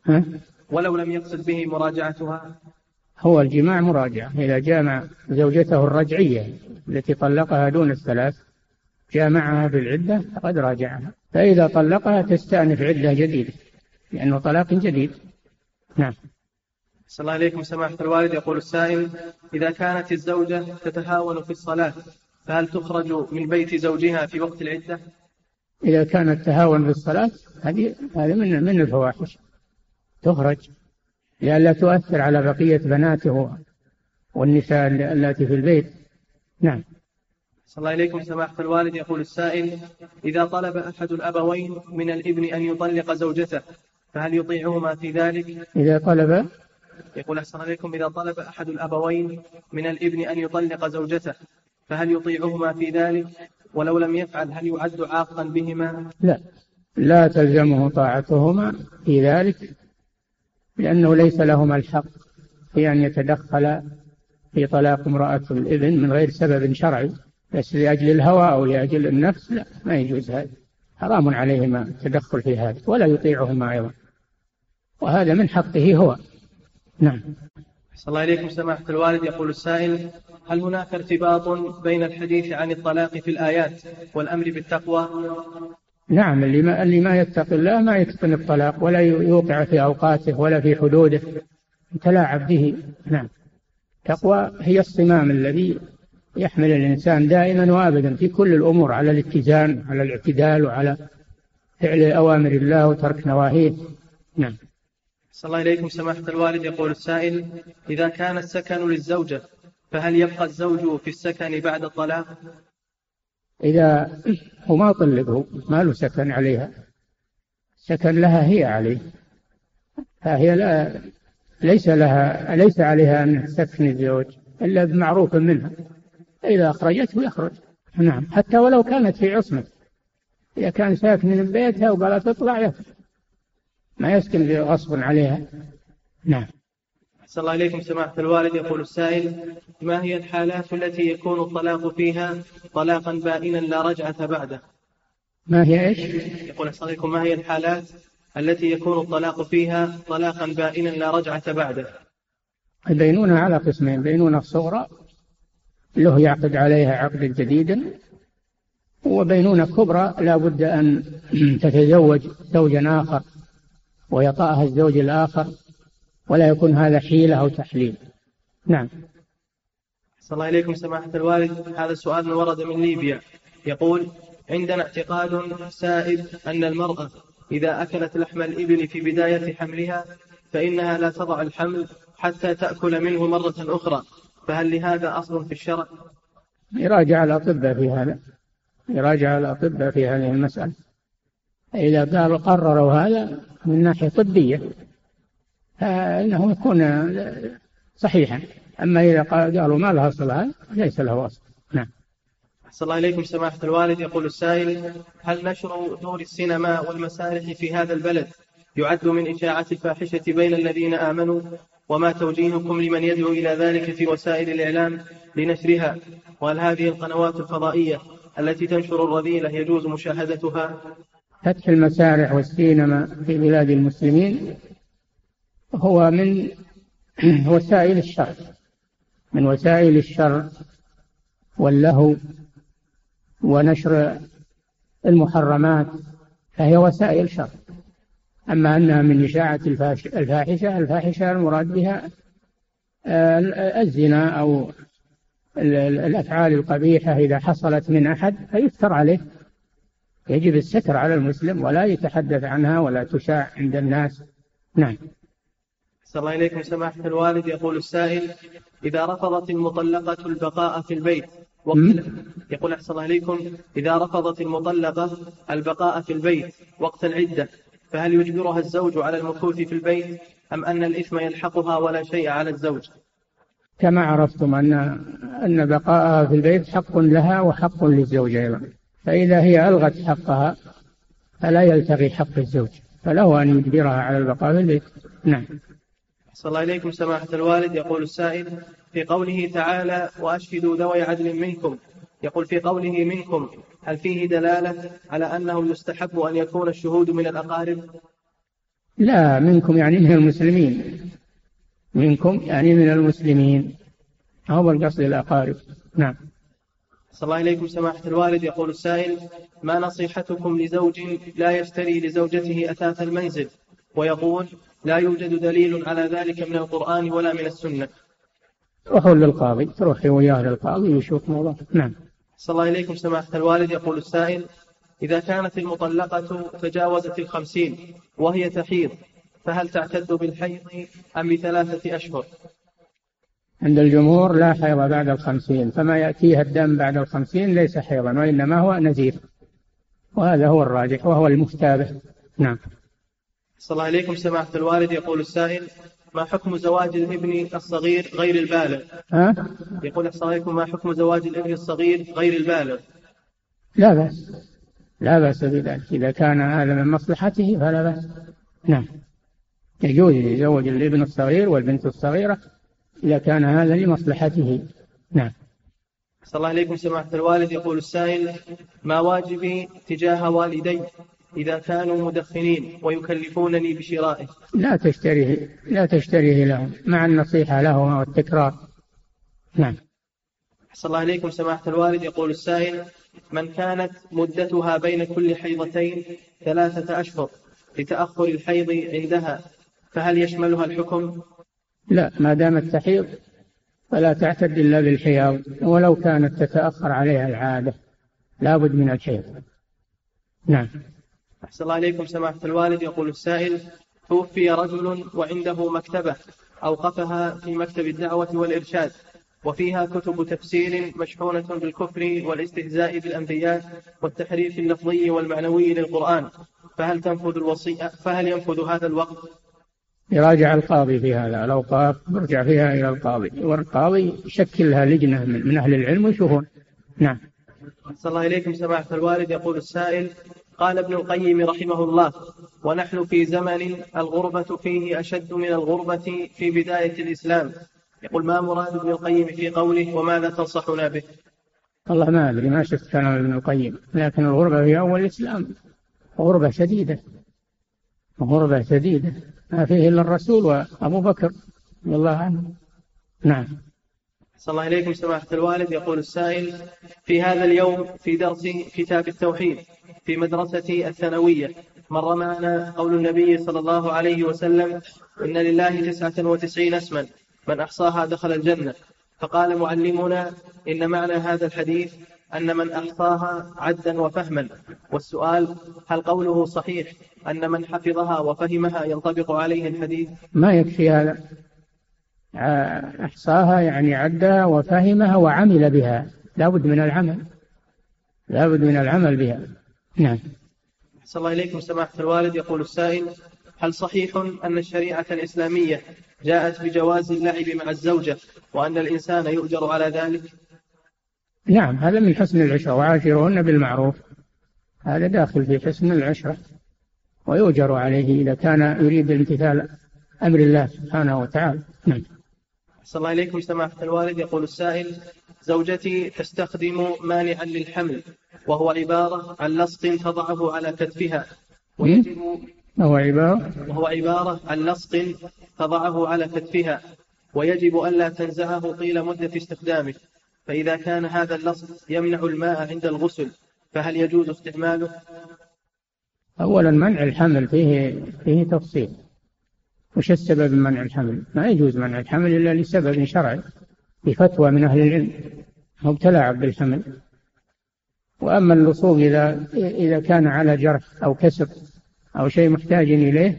ها؟ ولو لم يقصد به مراجعتها؟ هو الجماع مراجعة. إذا جامع زوجته الرجعية التي طلقها دون الثلاث جامعها بالعدة فقد راجعها. فإذا طلقها تستأنف عدة جديدة لأنه طلاق جديد. نعم. صلى الله عليكم سماحة الوالد. يقول السائل إذا كانت الزوجة تتهاون في الصلاة فهل تخرج من بيت زوجها في وقت العدة؟ إذا كانت تهاون في الصلاة هذه هذه من من الفواحش. تخرج لئلا تؤثر على بقية بناته والنساء اللاتي في البيت. نعم. صلى الله عليكم سماحة الوالد. يقول السائل إذا طلب أحد الأبوين من الإبن أن يطلق زوجته فهل يطيعهما في ذلك؟ إذا طلب يقول أحسن عليكم إذا طلب أحد الأبوين من الإبن أن يطلق زوجته فهل يطيعهما في ذلك؟ ولو لم يفعل هل يعد عاقا بهما؟ لا لا تلزمه طاعتهما في ذلك لأنه ليس لهما الحق في أن يتدخل في طلاق امرأة الإبن من غير سبب شرعي بس لأجل الهوى أو لأجل النفس لا ما يجوز هذا حرام عليهما التدخل في هذا ولا يطيعهما أيضا وهذا من حقه هو نعم. صلى الله عليكم سماحة الوالد. يقول السائل هل هناك ارتباط بين الحديث عن الطلاق في الآيات والأمر بالتقوى؟ نعم اللي ما, اللي ما يتقي الله ما يتقن الطلاق ولا يوقع في أوقاته ولا في حدوده. يتلاعب به. نعم. التقوى هي الصمام الذي يحمل الإنسان دائما وأبدا في كل الأمور على الاتزان على الاعتدال وعلى فعل أوامر الله وترك نواهيه. نعم. صلى الله عليكم سماحة الوالد. يقول السائل إذا كان السكن للزوجة فهل يبقى الزوج في السكن بعد الطلاق؟ إذا هو ما طلقه ما له سكن عليها. سكن لها هي عليه. فهي لا ليس لها ليس عليها أن تسكن الزوج إلا بمعروف منها. إذا أخرجته يخرج. نعم. حتى ولو كانت في عصمة. إذا كان ساكن من بيتها وقال تطلع يخرج. ما يسكن غصب عليها. نعم. صلى الله عليكم سماحة الوالد. يقول السائل ما هي الحالات التي يكون الطلاق فيها طلاقا بائنا لا رجعة بعده؟ ما هي إيش؟ يقول صلى ما هي الحالات التي يكون الطلاق فيها طلاقا بائنا لا رجعة بعده؟ البينونة على قسمين بينونة صغرى له يعقد عليها عقدا جديدا وبينونة كبرى لا بد أن تتزوج زوجا آخر. ويطأها الزوج الآخر ولا يكون هذا حيلة أو تحليل. نعم. صلى الله عليكم سماحة الوالد. هذا السؤال ورد من ليبيا. يقول عندنا اعتقاد سائد أن المرأة إذا أكلت لحم الإبل في بداية حملها فإنها لا تضع الحمل حتى تأكل منه مرة أخرى. فهل لهذا أصل في الشرع؟ يراجع الأطباء في هذا. يراجع الأطباء في هذه المسألة. إذا قالوا قرروا هذا من ناحية طبية فإنه يكون صحيحا. أما إذا قالوا ما له أصل هذا ليس له أصل. نعم. صلى الله عليكم سماحة الوالد. يقول السائل هل نشر دور السينما والمسارح في هذا البلد يعد من إشاعة الفاحشة بين الذين آمنوا؟ وما توجيهكم لمن يدعو إلى ذلك في وسائل الإعلام لنشرها؟ وهل هذه القنوات الفضائية التي تنشر الرذيلة يجوز مشاهدتها؟ فتح المسارح والسينما في بلاد المسلمين هو من وسائل الشر من وسائل الشر واللهو ونشر المحرمات فهي وسائل شر. أما أنها من إشاعة الفاحشة الفاحشة المراد بها آه، الزنا أو الأفعال القبيحة إذا حصلت من أحد فيفتر عليه. يجب الستر على المسلم ولا يتحدث عنها ولا تشاع عند الناس. نعم. صلى الله إليكم سماحة الوالد. يقول السائل إذا رفضت المطلقة البقاء في البيت وقت يقول أحسن الله إليكم إذا رفضت المطلقة البقاء في البيت وقت العدة فهل يجبرها الزوج على المكوث في البيت أم أن الإثم يلحقها ولا شيء على الزوج؟ كما عرفتم أن أن بقاءها في البيت حق لها وحق للزوج أيضا. فإذا هي ألغت حقها فلا يلتغي حق الزوج فله أن يجبرها على البقاء في البيت. نعم. صلى الله إليكم سماحة الوالد يقول السائل في قوله تعالى وأشهدوا ذوي عدل منكم. يقول في قوله منكم هل فيه دلالة على أنه يستحب أن يكون الشهود من الأقارب؟ لا منكم يعني من المسلمين. منكم يعني من المسلمين. هو القصد الأقارب. نعم. صلى الله إليكم سماحة الوالد. يقول السائل ما نصيحتكم لزوج لا يشتري لزوجته أثاث المنزل؟ ويقول لا يوجد دليل على ذلك من القرآن ولا من السنة. روحوا للقاضي تروحي وياه للقاضي ويشوف موضوع. نعم. صلى الله إليكم سماحة الوالد. يقول السائل إذا كانت المطلقة تجاوزت الخمسين وهي تحيض فهل تعتد بالحيض أم بثلاثة أشهر؟ عند الجمهور لا حيض بعد الخمسين فما يأتيها الدم بعد الخمسين ليس حيضا وإنما هو نزيف. وهذا هو الراجح وهو المفتابه نعم. صلى الله عليكم سماحة الوالد يقول السائل ما حكم زواج الابن الصغير غير البالغ؟ ها؟ يقول السلام عليكم ما حكم زواج الابن الصغير غير البالغ؟ لا بأس. لا بأس بذلك. إذا كان هذا من مصلحته فلا بأس. نعم. يجوز يزوج الابن الصغير والبنت الصغيرة إذا كان هذا لمصلحته. نعم. صلى الله عليكم سماحة الوالد. يقول السائل ما واجبي تجاه والدي إذا كانوا مدخنين ويكلفونني بشرائه؟ لا تشتريه لا تشتريه لهم مع النصيحة لهم والتكرار. نعم. صلى الله عليكم سماحة الوالد. يقول السائل من كانت مدتها بين كل حيضتين ثلاثة أشهر لتأخر الحيض عندها فهل يشملها الحكم؟ لا ما دامت تحيض فلا تعتد إلا بالحياض ولو كانت تتأخر عليها العادة لابد من الحيض. نعم. أحسن الله عليكم سماحة الوالد. يقول السائل توفي رجل وعنده مكتبة أوقفها في مكتب الدعوة والإرشاد وفيها كتب تفسير مشحونة بالكفر والاستهزاء بالأنبياء والتحريف اللفظي والمعنوي للقرآن فهل تنفذ الوصية فهل ينفذ هذا الوقت؟ يراجع القاضي في هذا الأوقاف يرجع فيها إلى القاضي. والقاضي يشكل لها لجنة من أهل العلم ويشوفون. نعم. صلى الله إليكم سماحة الوالد. يقول السائل قال ابن القيم رحمه الله ونحن في زمن الغربة فيه أشد من الغربة في بداية الإسلام. يقول ما مراد ابن القيم في قوله وماذا تنصحنا به؟ والله ما أدري ما شفت كلام ابن القيم. لكن الغربة في أول الإسلام غربة شديدة. غربة شديدة. ما فيه إلا الرسول وأبو بكر رضي الله عنه. نعم. صلى الله عليكم سماحة الوالد. يقول السائل في هذا اليوم في درس كتاب التوحيد في مدرستي الثانوية مر معنا قول النبي صلى الله عليه وسلم إن لله تسعة وتسعين اسما من أحصاها دخل الجنة. فقال معلمنا إن معنى هذا الحديث أن من أحصاها عدا وفهما. والسؤال هل قوله صحيح أن من حفظها وفهمها ينطبق عليه الحديث؟ ما يكفي هذا. أحصاها يعني عدها وفهمها وعمل بها. لابد من العمل. لابد من العمل بها. نعم. صلى الله إليكم سماحة الوالد. يقول السائل هل صحيح أن الشريعة الإسلامية جاءت بجواز اللعب مع الزوجة وأن الإنسان يؤجر على ذلك؟ نعم هذا من حسن العشرة وعاشرهن بالمعروف. هذا داخل في حسن العشرة ويؤجر عليه إذا كان يريد امتثال أمر الله سبحانه وتعالى. نعم. صلى الله إليكم سماحة الوالد. يقول السائل زوجتي تستخدم مانعا للحمل وهو عبارة عن لصق تضعه على كتفها. ويجب وهو عبارة؟ وهو عبارة عن لصق تضعه على كتفها. ويجب ألا تنزعه طيل مدة استخدامه. فإذا كان هذا اللصق يمنع الماء عند الغسل فهل يجوز استعماله؟ أولا منع الحمل فيه فيه تفصيل. وش السبب من منع الحمل؟ ما يجوز منع الحمل إلا لسبب شرعي بفتوى من أهل العلم هو تلاعب بالحمل وأما اللصوق إذا إذا كان على جرح أو كسر أو شيء محتاج إليه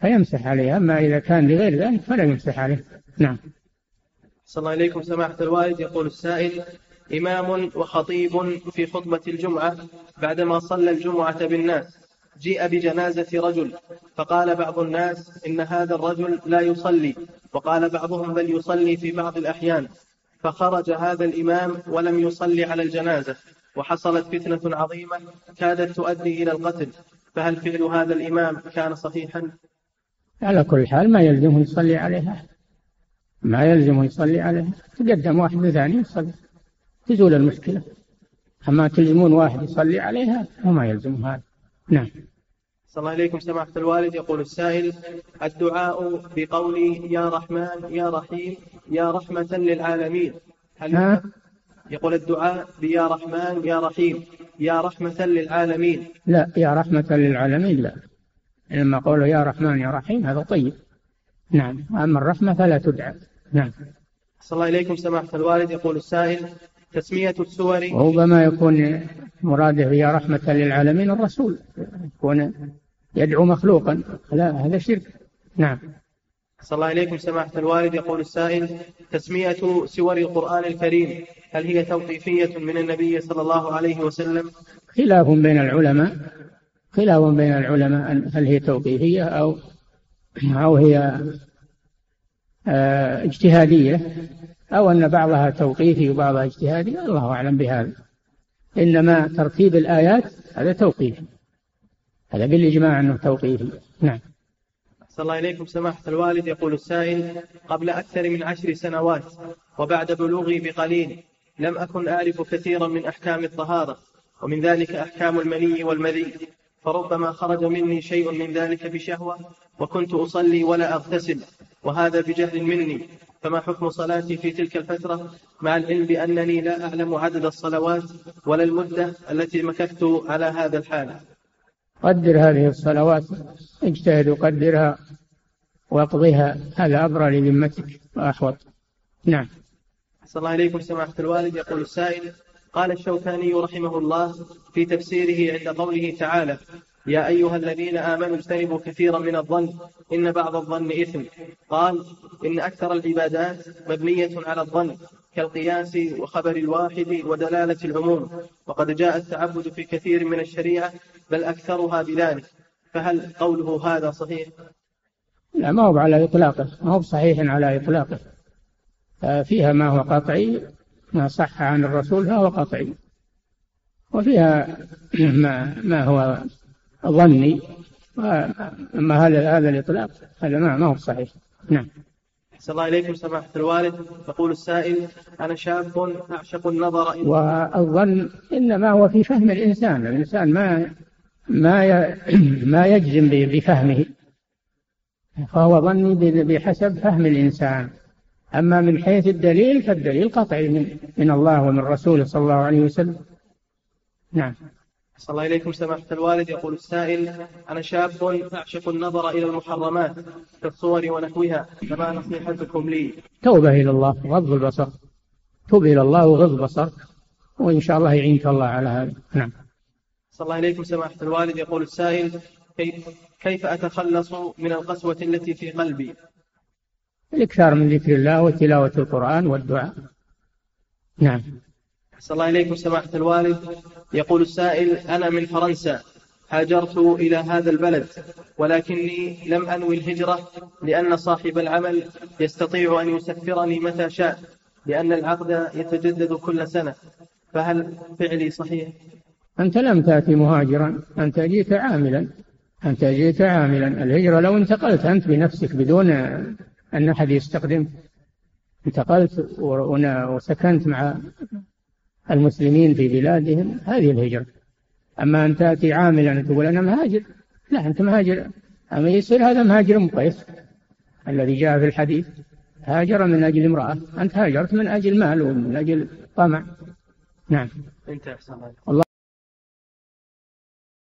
فيمسح عليه. أما إذا كان لغير ذلك فلا يمسح عليه. نعم. صلى الله عليكم سماحة الوالد. يقول السائل إمام وخطيب في خطبة الجمعة بعدما صلى الجمعة بالناس جيء بجنازة رجل فقال بعض الناس إن هذا الرجل لا يصلي وقال بعضهم بل يصلي في بعض الأحيان. فخرج هذا الإمام ولم يصلي على الجنازة وحصلت فتنة عظيمة كادت تؤدي إلى القتل. فهل فعل هذا الإمام كان صحيحا؟ على كل حال ما يلزمه يصلي عليها. ما يلزمه يصلي عليها تقدم واحد ثاني يصلي. تزول المشكلة. أما تلزمون واحد يصلي عليها وما يلزم هذا. نعم. صلى الله عليكم سماحة الوالد. يقول السائل الدعاء بقولي يا رحمن يا رحيم يا رحمة للعالمين. هل ها؟ يقول الدعاء بيا رحمن يا رحيم يا رحمة للعالمين. لا يا رحمة للعالمين لا. لما قوله يا رحمن يا رحيم هذا طيب. نعم. أما الرحمة فلا تدعى. نعم. صلى الله عليكم سماحة الوالد. يقول السائل تسمية السور. وربما يكون مراده يا رحمة للعالمين الرسول. يكون يدعو مخلوقا. لا هذا شرك. نعم. صلى الله عليكم سماحة الوالد. يقول السائل تسمية سور القرآن الكريم هل هي توقيفية من النبي صلى الله عليه وسلم؟ خلاف بين العلماء. خلاف بين العلماء أن هل هي توقيفية أو أو هي آه، اجتهادية أو أن بعضها توقيفي وبعضها اجتهادي الله أعلم بهذا. إنما ترتيب الآيات هذا توقيفي. هذا بالإجماع أنه توقيفي. نعم. صلى الله عليكم سماحة الوالد يقول السائل قبل أكثر من عشر سنوات وبعد بلوغي بقليل لم أكن أعرف كثيرا من أحكام الطهارة ومن ذلك أحكام المني والمذي. فربما خرج مني شيء من ذلك بشهوة وكنت أصلي ولا أغتسل وهذا بجهل مني. فما حكم صلاتي في تلك الفترة؟ مع العلم بأنني لا أعلم عدد الصلوات ولا المدة التي مكثت على هذا الحال. قدر هذه الصلوات اجتهد وقدرها واقضها هذا أبرى لذمتك وأحوط نعم. صلى الله عليكم سماحة الوالد يقول السائل قال الشوكاني رحمه الله في تفسيره عند قوله تعالى يا أيها الذين آمنوا اجتنبوا كثيرا من الظن إن بعض الظن إثم. قال إن أكثر العبادات مبنية على الظن كالقياس وخبر الواحد ودلالة العموم وقد جاء التعبد في كثير من الشريعة بل أكثرها بذلك. فهل قوله هذا صحيح؟ لا ما هو على إطلاقه ما هو صحيح على إطلاقه. فيها ما هو قطعي ما صح عن الرسول فهو قطعي. وفيها ما ما هو ظني. أما هذا هذا الإطلاق هذا ما هو صحيح. نعم. صلى الله عليكم سماحة الوالد. يقول السائل أنا شاب أعشق النظر إلى والظن إنما هو في فهم الإنسان. الإنسان ما ما ما يجزم بفهمه. فهو ظني بحسب فهم الإنسان. أما من حيث الدليل فالدليل قطعي من, من الله ومن رسوله صلى الله عليه وسلم. نعم. صلى الله إليكم سماحة الوالد. يقول السائل أنا شاب أعشق النظر إلى المحرمات كالصور ونحوها فما نصيحتكم لي؟ توبة إلى الله غض البصر. توب إلى الله وغض بصرك وإن شاء الله يعينك الله على هذا. نعم. صلى الله إليكم سماحة الوالد. يقول السائل كيف, كيف أتخلص من القسوة التي في قلبي؟ الإكثار من ذكر الله وتلاوة القرآن والدعاء. نعم. صلى الله إليكم سماحة الوالد. يقول السائل أنا من فرنسا. هاجرت إلى هذا البلد ولكني لم أنوي الهجرة لأن صاحب العمل يستطيع أن يسفرني متى شاء لأن العقد يتجدد كل سنة. فهل فعلي صحيح؟ أنت لم تأتي مهاجرا أنت جئت عاملا. أنت جئت عاملا. الهجرة لو انتقلت أنت بنفسك بدون أن أحد يستخدم انتقلت وسكنت مع المسلمين في بلادهم هذه الهجرة. أما أن تأتي عاملا تقول أنا مهاجر. لا أنت مهاجر. أما يصير هذا مهاجر مقيس. الذي جاء في الحديث هاجر من أجل امرأة. أنت هاجرت من أجل مال ومن أجل طمع. نعم. انت أحسن الله